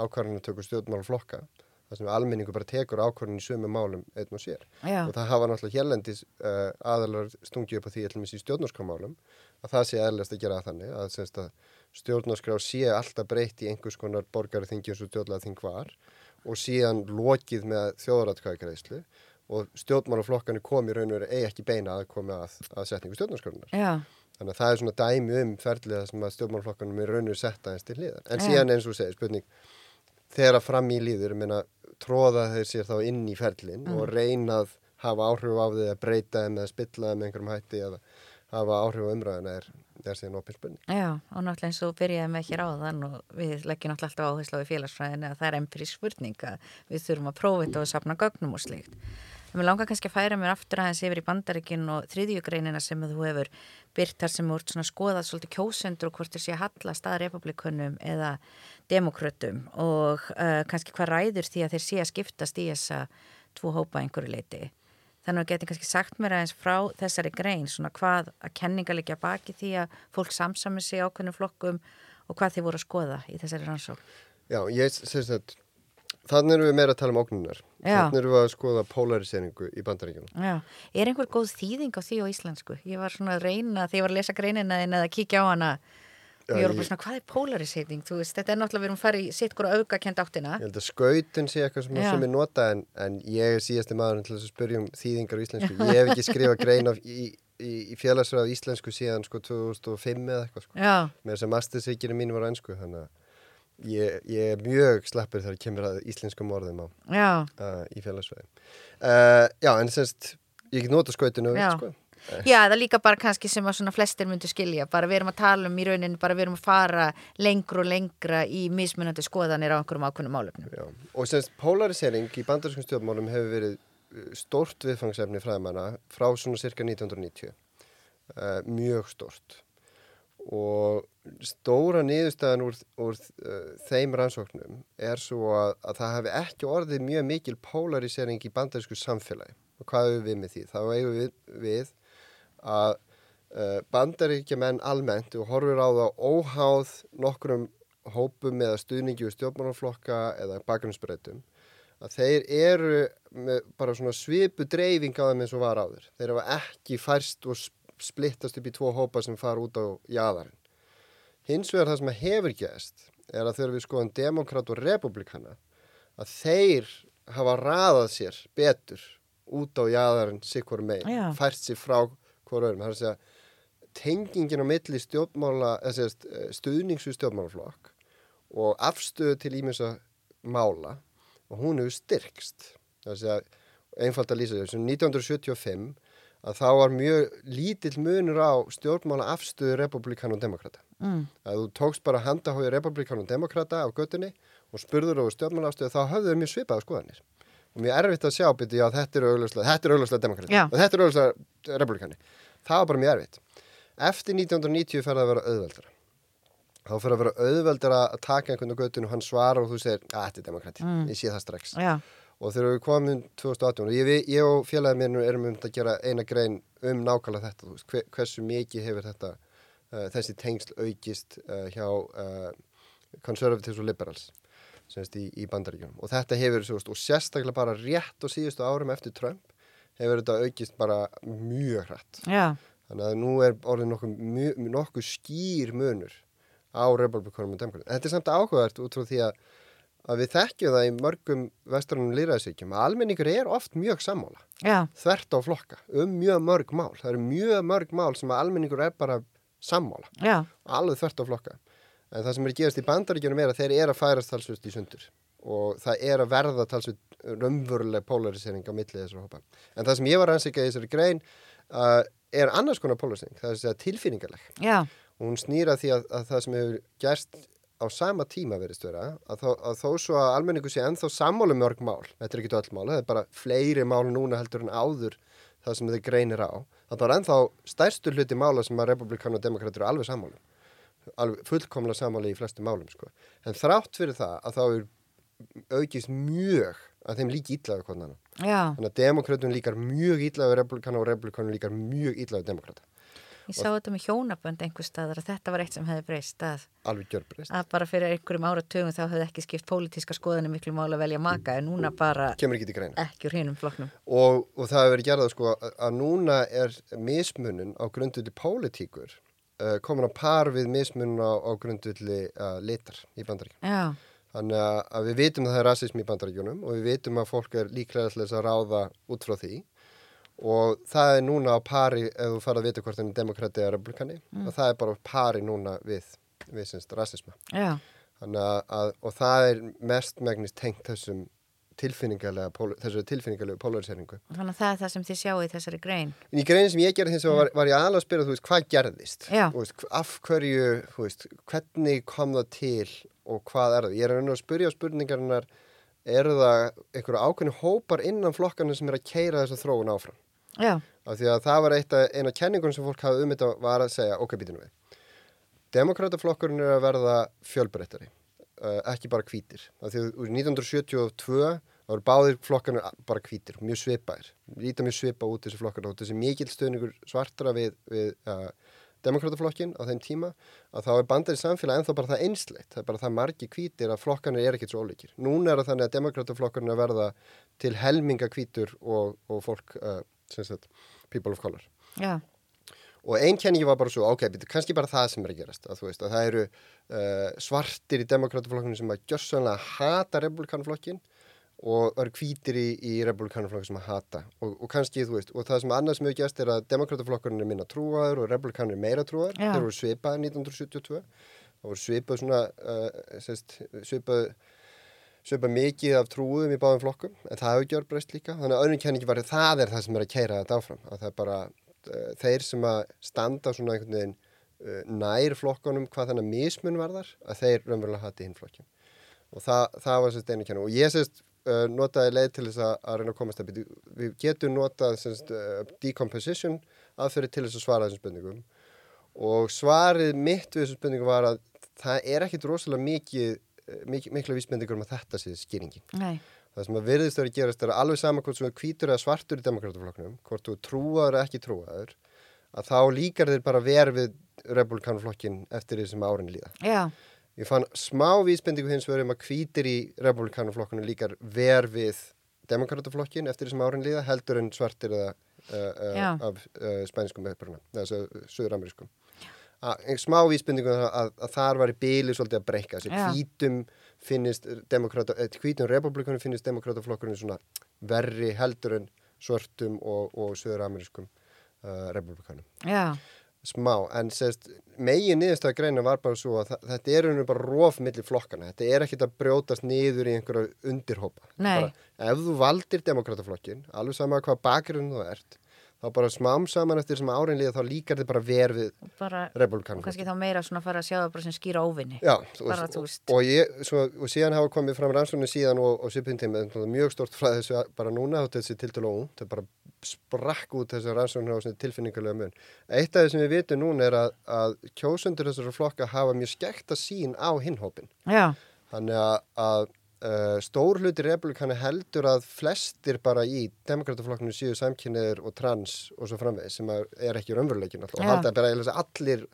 ákvörðunum tökur stjórnmálaflokka þar sem almenningu bara tekur ákvörðun í sömu málum einn og sér. Já, og það hafa náttúrulega hérlendis uh, aðalar stungið upp á því eitthvað í stjórnarskrámálum að það sé eðlast að gera það þannig að, að stjórnarskrá sé alltaf breytt í einhvers konar borgarþingi eins og stjórnarþing var og síðan lokið með þjóðaratkvæðgreislu og stjórnmálaflokkarnir komi raun og veru eigi ekki beina að koma að, að setningu stjórnarskránar. já, Þannig að það er svona dæmi um ferðlega sem að stjórnmálaflokkarnir er raun og veru setta eins til hliðar. En Já. síðan eins og segir spurning, þegar að fram í líður, ég meina, tróða þeir sér þá inn í ferlin og reyna að hafa áhrif á því að breyta þeim eða spilla þeim einhverjum hætti eða hafa áhrif á umræðina er, er síðan opið spurning. já, og náttúrulega eins og byrjaði með hér áðan og við leggjum náttúrulega alltaf áherslu á í félagsfræðinu að það er empirisk spurning að við þurfum að prófa þetta og safna gögnum og slíkt. Mér langar kannski að færa mér aftur aðeins yfir í bandaríkin og þriðjugreinina sem þú hefur byrtar sem úr skoðað svolítið kjósendur og hvort sé að hallast að republikunum eða demokrautum og uh, kannski hvað ræður því að þeir sé að skiptast í þessa tvo hópa einhverju leiti. Þannig að geti kannski sagt mér aðeins frá þessari grein, svona hvað að kenninga líka baki því að fólk samsami sig ákveðnum flokkum og hvað þið voru að skoða í þessari rannsók. Já, ég syns að Þannig erum við meira að tala um ógnunar. Þannig erum við að skoða polariseringu í bandaríkjunum. Já, er einhver góð þýðing á því á íslensku? Ég var svona að reyna, þegar ég var að lesa greinina en að kíkja á hana og ég var bara svona, hvað er polarisering? Þú veist, þetta er náttúrulega við erum farið í sitt hverju auka kent áttina. Ég held að skautin sé eitthvað sem, sem er nota en, en ég er síðasti maður til að spyrja um þýðingar á íslensku. Ég hef ekki skrifað grein af, í, í, í félagsræð íslensku síðan sko 2005 eða eitthvað sko. Já. Með þess að mastersvíkinu mín var einsku, þannig að Ég, ég er mjög slappur þegar ég kemur að íslenskum orðum á uh, í félagsvegi uh, Já, en semst ég get nota skautinu sko. uh. Já, það er líka bara kannski sem að svona flestir myndu skilja, bara við erum að tala um í rauninni, bara við erum að fara lengur og lengra í mismunandi skoðanir á einhverjum ákveðnum álöfnum Já, og semst polarisering í bandarskum stjórnmálum hefur verið uh, stort viðfangsefni fræðmanna frá svona cirka 1990 uh, mjög stort og stóra niðurstæðan úr, úr uh, þeim rannsóknum er svo að, að það hefði ekki orðið mjög mikil polarisering í bandarísku samfélagi og hvað hefur við með því? Þá hefur við, við að uh, bandaríkja menn almennt og horfur á það óháð nokkrum hópum eða stuðningi og stjórnmánaflokka eða bakgrunnsbreytum að þeir eru bara svona svipu dreifing á þeim eins og var áður. Þeir hafa ekki færst og splittast upp í tvo hópa sem fara út á jæðarinn. Hins vegar það sem hefur gæst er að þegar við skoðum demokrat og republikana að þeir hafa raðað sér betur út á jæðarinn sikkur megin, Já. fært sér frá hverju öðrum. Það er að segja tengingin á milli stjórnmála, eh, stuðningsu stjórnmálaflokk og afstöðu til ímjömsa mála og hún hefur styrkst. Það er að segja einfalt að lýsa þessu. 1975 að þá var mjög lítill munur á stjórnmála afstöðu republikan og demokrata. Mm. Að þú tókst bara handahóið republikan og demokrata á göttunni og spurður á stjórnmála afstöðu þá höfðu þau mjög svipaða skoðanir. Og mjög erfitt að sjá byrju að þetta eru augljóslega demokrati Já. og þetta eru augljóslega republikani. Það var bara mjög erfitt. Eftir 1990 fer það að vera auðveldara. Þá fer að vera auðveldara að taka einhvern á göttinu og hann svara og þú segir að þetta er demokrati. Mm. Ég sé það strax. Já og þegar við komum 2018 og ég, ég og félagið mér erum um að gera eina grein um nákvæmlega þetta veist, hver, hversu mikið hefur þetta þessi tengsl aukist uh, hjá uh, conservatives og liberals semst í, í bandaríkjum og þetta hefur veist, og sérstaklega bara rétt og síðustu árum eftir Trump hefur þetta aukist bara mjög hrætt Já. þannig að nú er orðin nokkuð nokku skýr munur á republikanum og demokratum. Þetta er samt áhugavert út frá því að að við þekkjum það í mörgum vestrannum lýraðsvíkjum að almenningur er oft mjög sammála Já. þvert á flokka um mjög mörg mál það eru mjög mörg mál sem að almenningur er bara sammála, Já. alveg þvert á flokka. En það sem er gerast í bandaríkjunum er að þeir eru að færast talsvist í sundur. Og það er að verða talsvist raunveruleg polarisering á millið þessar hópa. En það sem ég var ansíkað í þessari grein uh, er annars konar polarisering. Það er tilfinningarleg Já. og hún snýra því að, að það sem hefur gerst á sama tíma verist vera að, þó, að þó svo að almenningu sé ennþá sammálu um mörg mál, þetta er ekki öll mál, það er bara fleiri mál núna heldur en áður það sem þið greinir á, það var ennþá stærstu hluti mála sem að republikanu og demokrater eru alveg sammálu, alveg fullkomlega sammálu í flestu málum sko, en þrátt fyrir það að þá er aukist mjög að þeim líki ítlaðu konan þannig að demokratun líkar mjög ítlaðu republikanu og republikanu líkar mjög ítlaðu demokrata Ég sá þetta með hjónabönd einhver staðar að þetta var eitt sem hefði breyst að, að bara fyrir einhverjum áratögun þá hefði ekki skipt pólitíska skoðinu miklu mála að velja maka en núna bara ekki, ekki úr hinnum floknum og, og það hefur verið gerðað sko að núna er mismunun á grundulli pólitíkur uh, komin að par við mismunun á, á grundulli uh, litar í bandaríkjum þannig að, að við vitum að það er rasism í bandaríkjunum og við vitum að fólk er líklega að ráða út frá því og það er núna á pari ef þú farið að vita hvort það er demokrati eða republikani mm. og það er bara pari núna við, við semst rasisma Já. að, og það er mest megnist tengt þessum tilfinningarlega, þessu tilfinningarlegu polariseringu. Þannig að það er það sem þið sjáu í þessari grein. En í greinin sem ég gerði þess að var, var ég alveg að spyrja, þú veist, hvað gerðist? Veist, af hverju, þú veist, hvernig kom það til og hvað er það? Ég er að spyrja spurningarinnar eru það einhverju ákveðni hópar innan flokkana sem er að keira þessa þróun áfram. Já, Af því að það var eitt af, eina kenningun sem fólk hafði um þetta var að segja, ok, býtinu við. Demokrataflokkurinn er að verða fjölbreyttari, uh, ekki bara hvítir. Af því að úr 1972 þá eru báðir flokkarnir bara hvítir, mjög svipaðir. Líta mjög svipa út þessi flokkarna þessi mikil stöðningur svartra við, við uh, demokrataflokkin á þeim tíma að þá er bandar í samfélagi ennþá bara það einsleitt. Það er bara það margi hvítir að flokkarnir er ekkert svo ólíkir. Núna er það þannig að demokrataflokkarnir er að verða til helminga hvítur og, og fólk, uh, sagt, people of color. já, Og einn kenningi var bara svo, ok, betur kannski bara það sem er að gerast, að veist, að það eru uh, svartir í demokrataflokkinu sem að gjössanlega hata republikanflokkin og eru hvítir í, í republikanflokkin sem að hata. Og, og kannski, þú veist, og það sem annars hefur gerst er að demokrataflokkurinn er minna trúaður og republikanir er meira trúaður, þeir voru svipaðir 1972, það voru svipað svona, uh, sérst, svipað svipað mikið af trúum í báðum flokkum en það hefur gjör breyst líka. Þannig að öðrum kenningi var að það er það sem er að keira þetta áfram. Að það er bara uh, þeir sem að standa svona einhvern veginn uh, nær flokkunum hvað þannig mismun varðar að þeir raunverulega hati hinn flokkin og það, það var sérst einu kenning. Og ég sérst uh, notaði leið til þess að, að reyna að komast að byrja við getum notað sérst decomposition aðferði til þess að svara þessum spurningum. Og svarið mitt við þessum spurningum var að það er ekkit rosalega mikið eh, mik mikla vísbendingur um að þetta sé skýringin. nei, Það sem að virðist að gerast er að alveg sama hvort sem er hvítur eða svartur í demokrataflokknum, hvort þú trúaður eða ekki trúaður, að þá líkar þeir bara verð við republikanflokkin eftir því sem árin líða. já, Ég fann smá vísbendingu hins vegar um að hvítir í republikanflokkunum líkar verð við demokrataflokkin eftir því sem árin líða, heldur en svartir eða uh, uh, af uh, spænskum eða söður-amerískum. Smá vísbendingu að, að, að þar var í bíli svolítið að breyka þessi hvítum finnist demokrata, eh, hvítum republikanum finnist demokrataflokkurinn svona verri heldur en svörtum og, og söður-amerískum uh, republikanum já, smá, en sérst megin niðurstæða greina var bara svo að þetta er rauninu bara rof milli flokkana, þetta er ekkit að brjótast niður í einhverja undirhópa. Bara, ef þú valdir demokrataflokkin alveg sama hvað bakgrunn þú ert þá bara smám saman eftir sem árin líða þá líkar þið bara ver við bara, republikanum kannski þá meira svona fara að sjá það bara sem skýra óvinni. Já, Bara, og, veist. og, ég, svo, og síðan hafa komið fram rannsóknir síðan og, og svipin tíma, mjög stort frá þessu bara núna, er þessi tiltölu og það bara sprakk út þessu rannsóknir á tilfinningulega mun. Eitt af því sem við vitum núna er að, að kjósundur þessara flokka hafa mjög skekta sín á hinhópin. Já, Þannig að, að uh, stór hluti republikana heldur að flestir bara í demokrataflokkinu séu samkynniður og trans og svo framvegis sem er ekki raunveruleikin alltaf og Já. halda bara að allir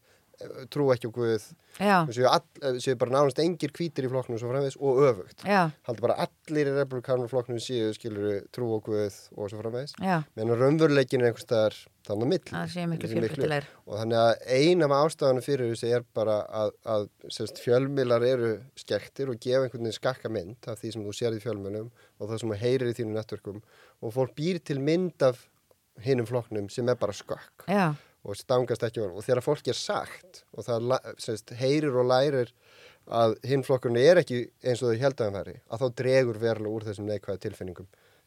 trú ekki á Guð. Séu, all, eh, séu bara nánast engir hvítir í flokknum svo framvegis og öfugt. Já, halda bara allir í republikanum flokknum séu skilur trú og Guð og svo framvegis. Já, meðan raunveruleikin er einhvers staðar þannig að mill það sé miklu fjölbreytilegur. og þannig að ein af ástafanum fyrir þessi er bara að, að semst, fjölmiðlar eru skektir og gefa einhvern veginn skakka mynd af því sem þú sérði í fjölmiðlum og það sem þú heyrir í þínu netverkum og fólk býr til mynd af hinum flokknum sem er bara skakk. Já, og stangast ekki og þegar fólk er sagt og það semst, heyrir og lærir að hinn flokkurinn er ekki eins og þau held að hann væri að þá dregur verulega úr þessum neikvæða tilfinningum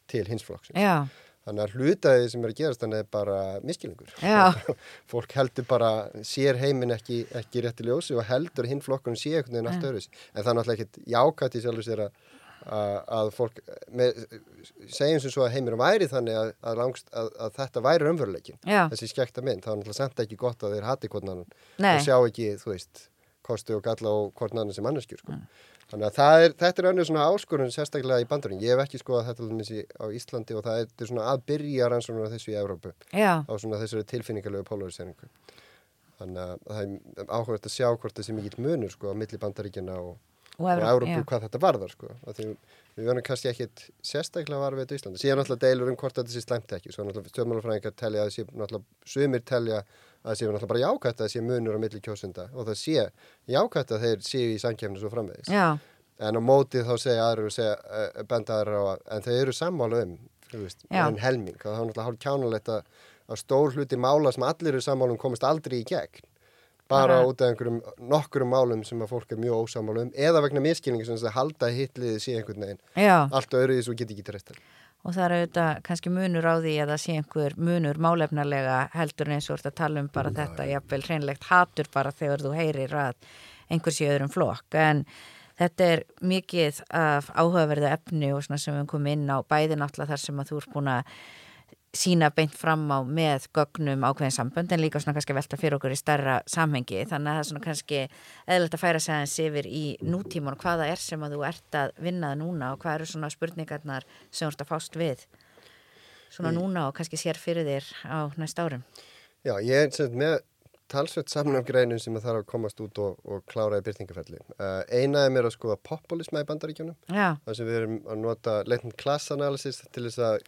til hins flokksins. já, Þannig að hlutaði sem er að gerast þannig er bara miskilningur. Já. <laughs> Fólk heldur bara, sér heiminn ekki, ekki rétti ljósi og heldur að hinn flokkurinn sé einhvern veginn allt öðruðs. En það er náttúrulega ekkit jákvætt í sjálfur sér að, að, fólk, með, segjum sem svo að heiminn væri þannig að, að, langst, að, að þetta væri raunveruleikin. Þessi skekta mynd, það er náttúrulega samt ekki gott að þeir hati Nei. og sjá ekki, þú veist, kosti og galla og annan sem manneskjur, sko. Þannig að er, þetta er önnur svona áskorun sérstaklega í bandarín. Ég hef ekki skoðað þetta á Íslandi og það er, svona að byrja rannsóknur á þessu í Evrópu já, á svona þessari tilfinningalegu polariseringu. Þannig að það er áhugast að sjá hvort þessi mikill munur sko á milli bandaríkjana og, og já. hvað þetta varðar sko. Við verðum kannski ekkit sérstaklega var við þetta í Íslandi. Síðan náttúrulega deilur um hvort þetta sé slæmt ekki. Svo náttúrulega stjórnmálafræðingar telja að sé náttúrulega sumir telja að það sé náttúrulega bara jákvætt að það sé munur á milli kjósunda og það sé jákvætt að þeir séu í samkefni svo framvegis. Já, En á mótið þá segja aðra og segja, uh, benda aðra á að, en þau eru sammála um, en helming. Og það er náttúrulega hálf kjánulegt að, að stór hluti mála sem allir eru sammála um komast aldrei í gegn. Bara út af einhverjum nokkurum málum sem að fólk er mjög ósammála um eða vegna miskilningi sem þess að halda hitliði sé einhvern veginn. já, Allt öðru því svo get ekki treyst þér. og það er auðvitað kannski munur á því að það sé einhver munur málefnarlega heldur eins og ert að tala um bara þetta, jafnvel hreinlegt hatur bara þegar þú heyrir að einhver sé öðrum flokk, en Þetta er mikið af áhugaverðu efni og svona sem við komum inn á bæði náttúrulega þar sem að þú ert búin að sína beint fram á með gögnum ákveðin sambönd en líka svona kannski velta fyrir okkur í starra samhengi þannig að það er svona kannski eðlert að færa sig aðeins yfir í nútíman og hvaða er sem að þú ert að vinnaða núna og hvað eru svona spurningarnar sem þú ert að fást við svona núna og kannski sér fyrir þér á næst árum Já, ég er sem með talsveit saman af greinum sem þarf að komast út og, og klára í byrtingafelli. Uh, eina er mér að skoða populisma í bandaríkjónum. Það sem við erum að nota leitin klassanalysis til þess að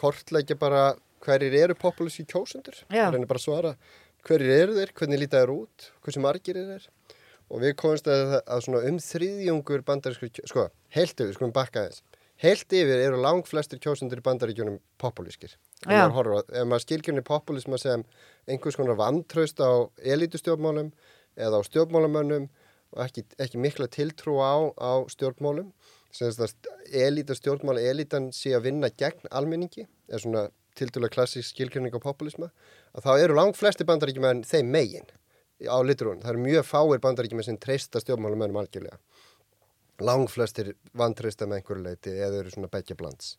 kortleggja bara hverjir eru populíski kjósundur reynir bara svara hverjir eru þeir, hvernig lítið þeir út hversu margir er þeir. Og við komumst að, að um þriðjungur bandarísku sko, heilt yfir, sko um bakka þess heilt yfir eru lang flestir kjósundur í bandaríkjunum populískir ef maður skilgjörnir populisma sem einhvers konar vantraust á elitustjórnmálum eða á stjórnmálamönnum og ekki, ekki mikla tiltrú á, á stjórnmálum elita stjórnmála, elitan sé að vinna gegn almenningi, er svona til dæla klassísk skilkjörning á populisma að þá eru langt flesti bandaríkjumenn þeim megin á litrún. Það eru mjög fáir bandaríkjumenn sem treysta stjórnmálamennum algjörlega. Langt flestir vantreysta með einhverju leiti eða eru svona begja blands.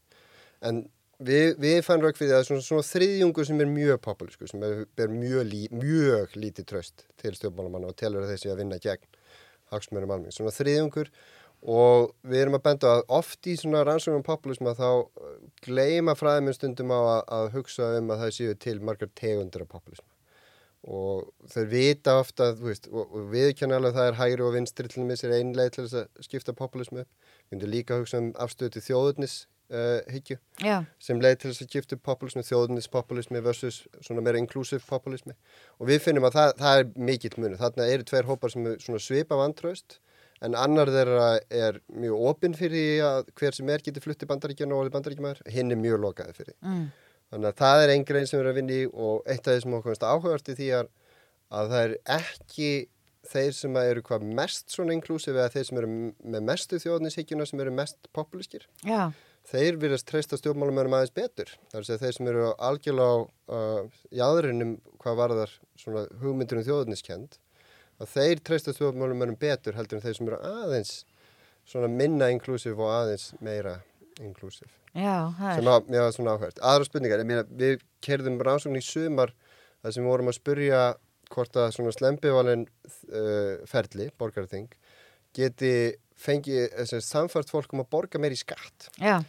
En við, við fannum rauk fyrir það svona, svona þriðjungur sem er mjög populísku, sem er, er mjög, lí, mjög lítið tröst til stjórnmálamanna og telur þessi að vinna gegn hagsmörum almenning. Svona þriðjungur og við erum að benda að oft í svona rannsóknum populisma þá uh, gleima fræðiminn stundum á að, að hugsa um að það séu til margar tegundir af populisma. Og þau vita ofta veist, og, og við kjanum alveg að það er hægri og vinstri til þess að einlega til þess að skipta populismu upp. Við vundum líka að hugsa um afstöðu til þjóðurnis uh, hyggju Já. sem leið til þess að þjóðurnis populismi versus svona meira inklusív populismi. Og við finnum að það, það er mikill munu þarna eru tveir hópar sem svipa vantraust en annar þeirra er mjög opinn fyrir að hver sem er getur flutti bandaríkjana og orðið bandaríkjumar, hinn er mjög lokaði fyrir. Mm. Þannig að það er einn grein sem við erum að vinni og eitt af því sem okkur áhugast í því að, að það er ekki þeir sem eru hvað mest svona inklúsið eða þeir sem eru með mestu þjóðnishyggjuna sem eru mest populískir. Já. Þeir virðast treysta stjórnmálumörum aðeins betur. Það er að segja þeir sem eru algjörlega á uh, jáðurinnum hvað varðar svona hugmyndunum þjóðniskend að þeir treysta stjórnmálumönnum betur heldur en þeir sem eru aðeins svona minna inklusív og aðeins meira inklusív sem að, mér var svona áhært. Aðra spurningar, ég meina við kerðum rannsókn í sumar þar sem við vorum að spurja hvort að svona slempivalin uh, ferli, borgarþing geti fengið að samfært fólk um að borga meir í skatt Já.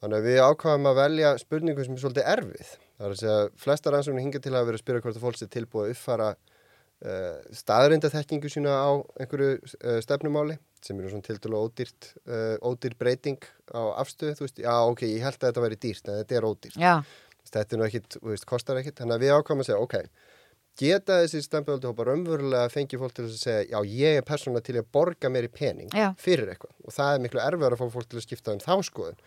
þannig að við ákvaðum að velja spurningu sem er svolítið erfið það er að segja, flesta rannsóknir hinga til að vera að spyrja hvort að fólk sé tilbúið að uppfara Uh, staðrindathekkingu sína á einhverju uh, stefnumáli sem eru svona til dælu ódýrt uh, ódýr breyting á afstöðu þú veist, já ok, ég held að þetta væri dýrt en þetta er ódýrt já. þetta er nú ekkit, þú veist, kostar ekkit þannig að við ákvæmum að segja, ok geta þessi stefnbjöldu hópa raunverulega að fengi fólk til að segja, já ég er persóna til að borga mér í pening já. fyrir eitthvað og það er miklu erfiðar að fá fólk til að skipta um þá skoðun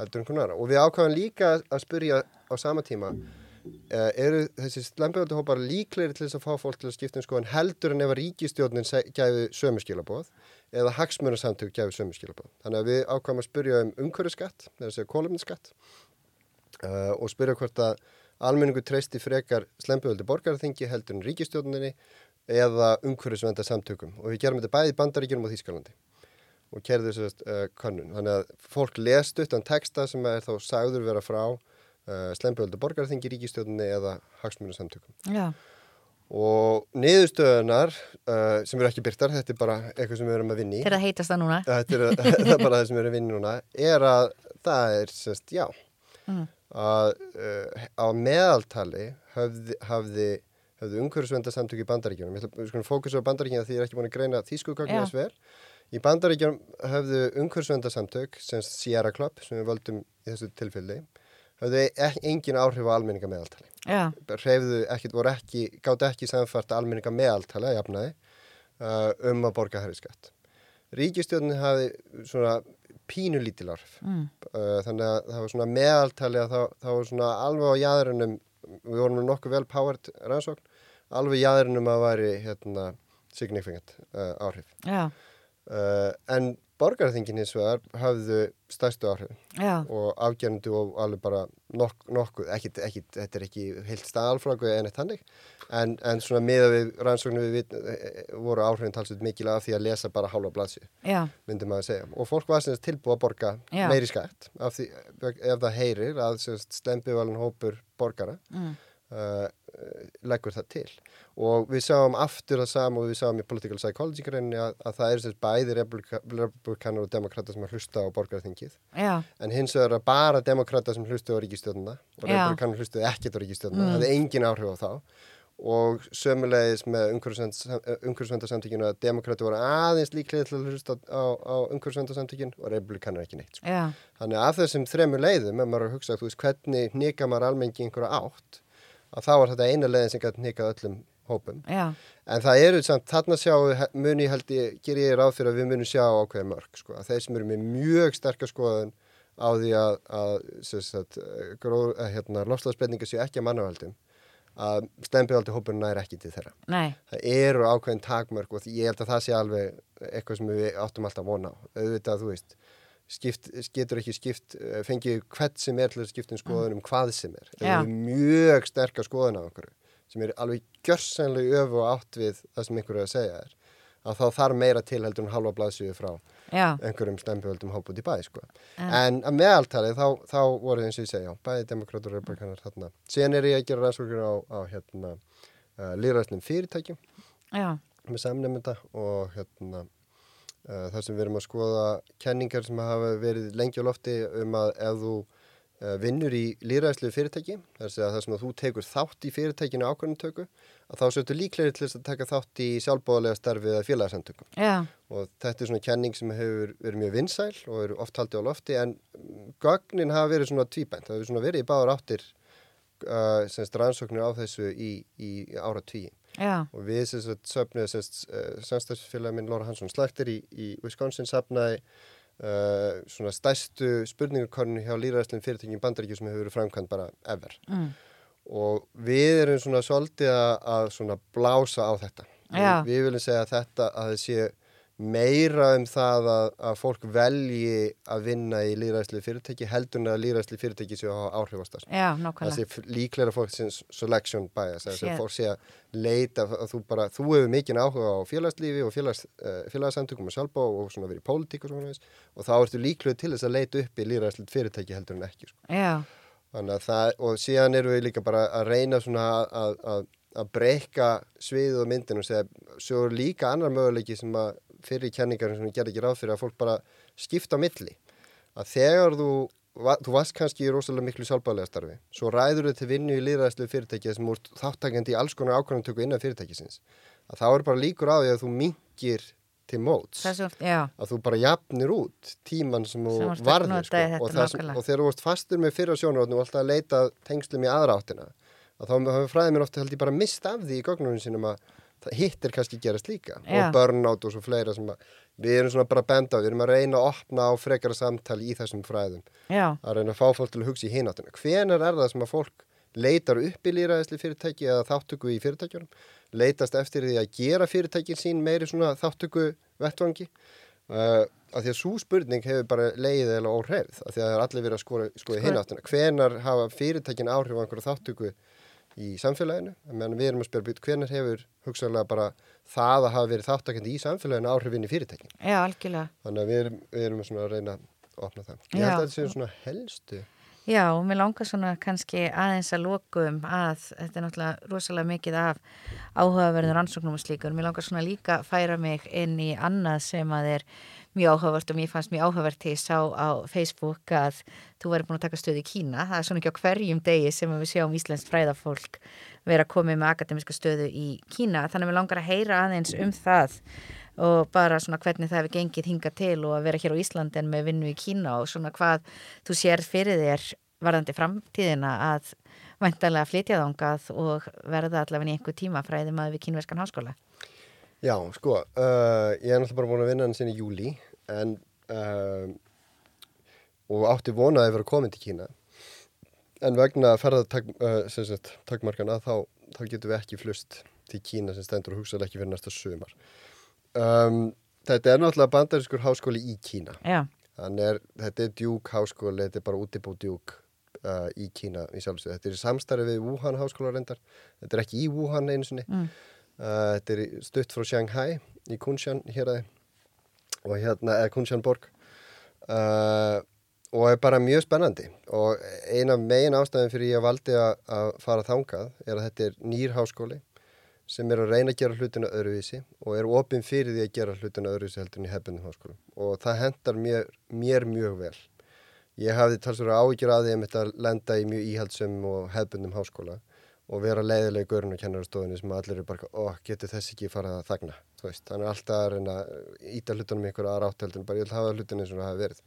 heldur einhvern veginn og við ákvæmum líka að spyrja á sama tíma eru þessi slempihaldahópar líklegri til þess að fá fólk til að skipta um skoðan heldur en ef að ríkistjórnin gæfi sömurskilabóð eða hagsmurarsamtök gæfi sömurskilabóð. Þannig að við ákvæmum að spyrja um er að segja kólumniskatt uh, og spyrja hvort að almenningu treysti frekar slempihaldi borgarþingi heldur en ríkistjórninni eða umhverfisvenda samtökum og við gerum þetta bæði í bandaríkjunum og Þýskalandi og kerðum þessast uh, kannun. Þannig að fólk lest uh, slempjöldu borgarþingi ríkistjóðinni eða hagsmunasamtökum. Já. Og niðurstöðunar uh, sem eru ekki byrtar, þetta er bara eitthvað sem við erum að vinni. Þetta er að heitast það núna. Þetta er, það <laughs> er bara það sem við erum að vinni núna. Er að það er, sérst, já, mm. að uh, á meðaltali hafði, hafði, hafði umhverfisvenda samtök í bandaríkjunum. Ég ætla að fókusa á bandaríkjuna því ég er ekki búin að greina þýskugagnar þess verð. Í bandaríkjunum hafðu umhverfisvenda samtök, sem Sierra Club, sem við völdum í þessu tilfelli, höfðu engin áhrif á almenninga meðaltali. Já. Hreyfðu ekkit, voru ekki, gátt ekki samfært almenninga meðaltali að jafnaði uh, um að borga herri skatt. Ríkistjóðin hafi svona pínu lítil áhrif. Mm. Uh, þannig að það var svona meðaltali að það, það var svona alveg á jæðurinnum, við vorum nokkuð vel powered rannsókn, alveg jæðurinnum að væri hérna significant uh, áhrif. Uh, en borgarþingin hins vegar hafðu stærstu áhrif Já, og afgjörndu og alveg bara nokk, nokkuð, ekki, ekki, þetta er ekki heilt staðalfráku en eitt hannig en, en svona miða við rannsóknu við vit, eh, voru áhrifin talsveit mikil af því að lesa bara hálfa já, myndi maður segja. Og fólk var sem sagt tilbúið að borga Já. meiri skatt af því, ef það heyrir að slempivalin hópur borgara mm, uh, leggur það til. Og við sáum aftur það sama og við sáum í political psychology greininni að, að það er bæði republika- republikanar og demokrata sem hlusta á borgarþingið. Já, en hins vegar að bara demokrata sem hlustu á ríkistjóðuna og republikanar hlustuði ekkert á ríkistjóðuna, Mm. það hefði engin áhrif á þá. Og sömulegis með umhverfisvendarsamtökinu að demokrati voru aðeins líklega til að hlusta á, á umhverfisvendarsamtökin og republikanar ekki neitt sko. Þannig að af þessum þremur leiðum, ef maður er að hugsa, veist, hvernig nýka maður almenningi einhverja átt, að þá var þetta eina leiðin sem gæti nýkað öllum hópum. já, En það eru samt, þarna sjáum við, muni held ég, ger ég ráð fyrir að við munum sjá ákveðin mörg, sko, að þeir sem eru með mjög sterkar skoðun á því að, að, gróð, að, hérna, lofslagsbreyninga séu ekki að mannavaldum, að stempiðaldi hópurinn nær ekki til þeirra. nei, Það eru ákveðin takmörk og ég held að það sé alveg eitthvað sem við áttum alltaf að vona. Auðvitað, þú veist, skipt, getur ekki skipt, eh, fengið hvert sem er til að skipta um skoðun um hvað sem er. Það eru mjög sterkar skoðun á einhverju sem er alveg gjörsanlega öfu og átt við það sem einhverju er að segja er. Að þá þarf meira til heldur en halva blaðsíðu frá já, einhverjum stempjöldum hóp út í bæ, sko. En- En að meðaltalið þá, þá voru eins og ég segja, bæði demokratur og republikanar þarna. Síðan er ég að gera rannsóknir á, á hérna, uh, líðræðsnum fyrirtækjum já, með samnefnda og hérna þar sem við erum að skoða kenningar sem hafa verið lengi á lofti um að ef þú uh, vinnur í líðræðslegu fyrirtæki, þar sem sem þú tekur þátt í fyrirtækinu ákvörnumtöku að þá sértu líklegri til þess að taka þátt í sjálfbóðlega starfið eða félagsamtökum já, og þetta er svona kenning sem hefur verið mjög vinsæl og eru oft haldið á lofti en gögnin hafa verið svona tvíbænt, það hefur svona verið í báðar áttir uh, semst rannsóknir á þessu í, í ára tví já, og við sagt söfnuði semst uh, samstæðsfélagi minn Laura Hansson Slagter í, í Wisconsin safnaði uh, svona stærstu spurningarkornu hjá líðræðslegum fyrirtækjum bandaríkju sem hefur verið framkvæmt bara ever. Mm, og við erum svona svolítið að, svona blása á þetta. Við viljum segja að þetta að það sé meira um það að, að fólk velji að vinna í líðræðslega fyrirtæki heldur en að líðræðslega fyrirtæki séu að hafa áhrif á starfs já, það nákvæmlega, sé f- líklega fólk sem selection bias það sé Sér. fólk sé að leita að þú bara, þú hefur mikinn áhuga á félagslífi og félags, uh, félagsamtökum og sjálfbá og svona verið í pólitík og svona og þá ertu líklega til þess að leita upp í líðræðslega fyrirtæki heldur en ekki sko. já, Þannig að það, og síðan erum við líka bara að reyna svona að, að, að breyka sviðið og myndin og segja, svo er líka annar möguleiki sem að fyrir kenningar sem við gerðum ekki ráð fyrir að fólk bara skipta milli. Að þegar þú, va, þú varst kannski í rosalega miklu sjálfbæðlega starfi, svo ræður þau til vinnu í líðræðslu fyrirtæki sem úr þáttakandi í alls konar ákvörðantöku innan fyrirtækisins. Að þá er bara líkur á því að þú minkir til móts já, að þú bara jafnir út tíman sem þú í sko, og, og þegar þú varst fastur með fyrra sjónarotn og alltaf að leita tengslum í aðra áttina að þá fræðið mér ofta held ég bara mist af því í gögnunum sínum að það hittir kannski gerast líka. Já. og burnout og svo fleira sem að við erum svona bara benda á, við erum að reyna að opna á frekara samtali í þessum fræðum. Já, að reyna að fá fólk til að hugsa í hináttina hvenar er það sem að fólk leitar upp í líraðisli fyrirtæki eða þáttöku í fyrirtækjunum? Leitast eftir því að gera fyrirtækin sín meiri svona þáttöku vettvangi uh, að því að svo spurning hefur bara leiðið eða óhrefð að því að það er allir verið að skoða, skoða Sko- hvenar hafa fyrirtækin áhrif á einhverju þáttöku í samfélaginu. Meðan við erum að spyrja být hvenar hefur hugsanlega bara það að hafa verið þáttakandi í samfélaginu áhrifin í fyrirtækin? Já, algjörlega. Þannig að við erum, við erum að reyna að opna það. Ég Já. held að þetta séu svona helstu. Já, og mér langar svona kannski aðeins að lokum að þetta er náttúrulega rosalega mikið af áhugaverðin rannsóknum og slíkur. Mér langar svona líka að færa mig inn í annað sem að er mjög áhugavert og mér fannst mjög áhugavert til ég sá á Facebook að þú væri búin að taka stöð í Kína. Það er svona ekki á hverjum degi sem við sjáum íslenskt fræðafólk vera komið með akademiska stöðu í Kína. Þannig að mér langar að heyra aðeins um það og bara svona hvernig það hefur gengið hinga til og að vera hér á Íslandi en með vinnu í Kína og svona hvað þú sér fyrir þér varðandi framtíðina að væntalega flytja þangað og verða allavega í einhver tíma fræði maður við kínverskan háskóla. Já, sko, uh, ég er náttúrulega bara búin að vinna hann sinni í júli en uh, og átti vonaði að vera komin til Kína en vegna ferðartakmarkana uh, þá, þá getum við ekki flust til Kína sem stendur og hugsaði ekki fyrir næsta sumar um, þetta er náttúrulega bandarískur háskóli í Kína. Já, Þannig er, þetta er Duke háskóli, þetta er bara útibú Duke uh, í Kína í sjálfsög. Þetta er í samstarfi við Wuhan háskóla reyndar. Þetta er ekki í Wuhan einu sinni. Mm. Uh, þetta er stutt frá Shanghai í Kunshan hér og hérna er Kunshan borg. Uh, og er bara mjög spennandi og eina megin ástæðin fyrir ég valdi að, að fara þangað er að þetta er nýr háskóli sem er að reyna að gera hlutina öðruvísi og er opinn fyrir því að gera hlutina öðruvísi heldur en í hefbundum háskólum og það hendar mér, mér mjög vel. Ég hafði talsverða áhyggjur að því að þetta lenda í mjög íhaldsum og hefbundum háskóla og vera leiðilega í görun og kennarastofinni sem allir eru bara, ó, getur þess ekki farað að þagna, þú veist, þannig alltaf að reyna að íta hlutunum einhverja aðra áttöldin, bara ég vil hafa hlutunum eins og það hafa verið.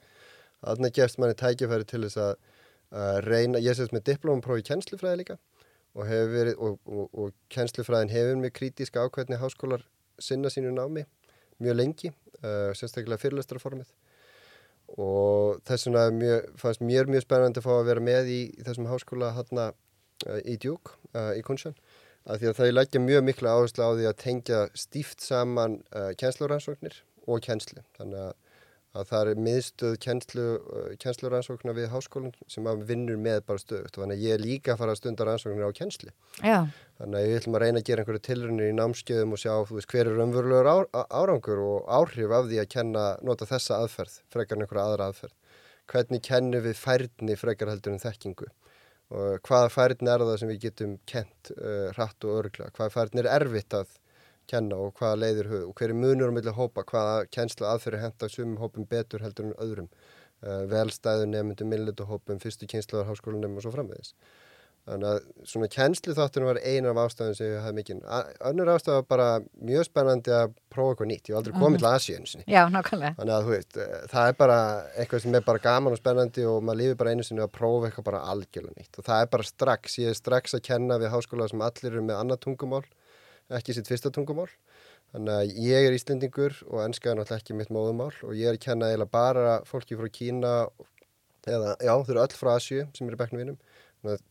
Þannig gefst manni tækifæri til þess að uh, reyna, ég sést með diplómprófi í kennslufræði líka og hefur verið, og, og, og kennslufræðin hefur með krítiska ákveðni háskólar sinna sínu námi mjög lengi, uh, sérstaklega fyrirlestraformið og þess vegna fannst mér mjög spennandi að fá að vera með í, í þessum háskóla hérna í Djúk, uh, í Kunshan að því að það leggja mjög mikla áherslu á því að tengja stíft saman uh, kennsluransóknir og kennslu þannig að, að það er miðstöð kennslu, kennsluransóknar við háskólan sem að vinnur með bara stöðut þannig að ég er líka að fara að stunda rannsóknir á kennslu já, Þannig að við ætlum að reyna að gera einhverju tilrunir í námskeiðum og sjá veist, hver er umverulegur árangur og áhrif af því að kenna, nota þessa aðferð, frekar en einhverja aðra aðferð. Hvernig kennum við færni frekar heldur en þekkingu? Og hvaða færni er það sem við getum kent uh, hratt og örgla? Hvaða færni er erfitt að kenna og hvaða leiðir höf og hver er munur á milli hópa? Hvaða kennsla aðferði henda sumum hópum betur heldur en öðrum? Uh, velstæðu nefndum, millitu hópum, fyrstu kynslaðar háskólanum og svo framvegis. Þannig að svona kennslu þáttunum var eina af ástæðum sem ég hafði mikinn. Önnur ástæð var bara mjög spennandi að prófa eitthvað nýtt. Ég hef aldrei komið til Asíu einu sinni. já, nákvæmlega. Þannig að þú veist, eh, það er bara eitthvað sem er bara gaman og spennandi og maður lífi bara einu sinni að prófa eitthvað bara algjörlega nýtt. Og það er bara strax, ég er strax að kenna við háskóla sem allir eru með annað tungumál, ekki sitt fyrsta tungumál. Þannig að ég er Íslendingur og enska er náttúrulega ekki mitt móðumál og ég er að kenna eiginlega bara fólki frá Kína eða, já, þau eru öll frá Asíu sem eru bekknum vinum.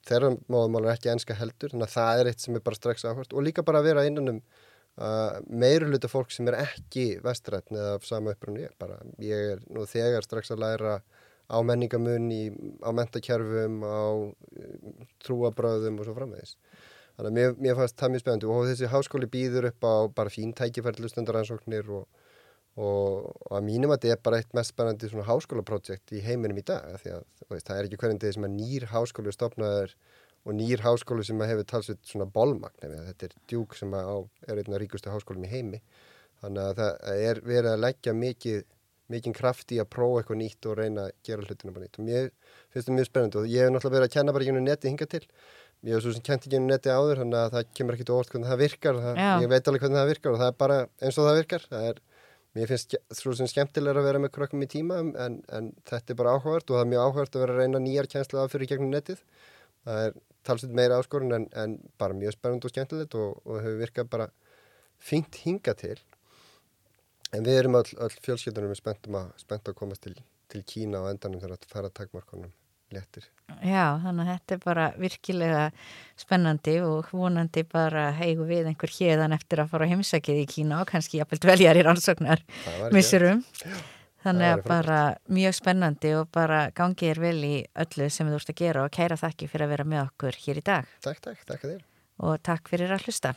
Þeirra móðumál er ekki enska heldur, þannig að það er eitt sem er bara strax áhvert og líka bara að vera innan um uh, meiri hluta fólk sem er ekki vestrætn eða af sama upprunni ég. Er nú þegar strax að læra á menningamun, í, á mentakerfum, á uh, trúabröðum og svo framvegis. Þannig að mér, mér fannst það mjög spennandi og þessi háskóli býður upp á bara fín tækifærlu stundaransóknir og, og, að mínum að þetta er bara eitt mest spennandi svona háskólaprojekt í heiminum í dag því að veist, það er ekki hverjum degi sem að nýr háskóli er stopnaður og nýr háskóli sem að hefur talsveit svona bolmagn ef þetta er djúk sem að á, er einn af ríkustu háskólum í heimi. Þannig að það er verið að leggja mikið mikið kraft í að prófa eitthvað nýtt og reyna að gera hlutina bara nýtt. Og mér finnst það mjög spennandi og ég hef náttúrulega verið að kenna bara ekki um neti hinga til. Ég hef svo sem kent ekki um neti áður þannig að það kemur ekkit óvart hvernig það virkar. Það, ég veit alveg hvernig það virkar og það er bara eins og það virkar. Það er, mér finnst svo sem skemmtilega að vera með krökkum í tíma en, en þetta er bara áhugavert og það er mjög áhugavert að vera að reyna nýjar kjenslu að fyrir gegnum netið. Það er talsveit meira áskorun en, en bara mjög spennandi og skemmtilegt og, og hefur virkað bara fínt hinga til. En við erum öll, öll fjölskyldunum spenntum að, spennt að komast til, til Kína á endanum þegar að fara takmarkonum léttir. Já, þannig að þetta er bara virkilega spennandi og vonandi bara heigu við einhver hérðan eftir að fara heimsækið í Kína og kannski jafnvel dveljar í rannsóknar missurum. Þannig að bara mjög spennandi og bara gangið er vel í öllu sem þú ert að gera og kæra þakki fyrir að vera með okkur hér í dag Takk, takk, takk að þér. og takk fyrir að hlusta.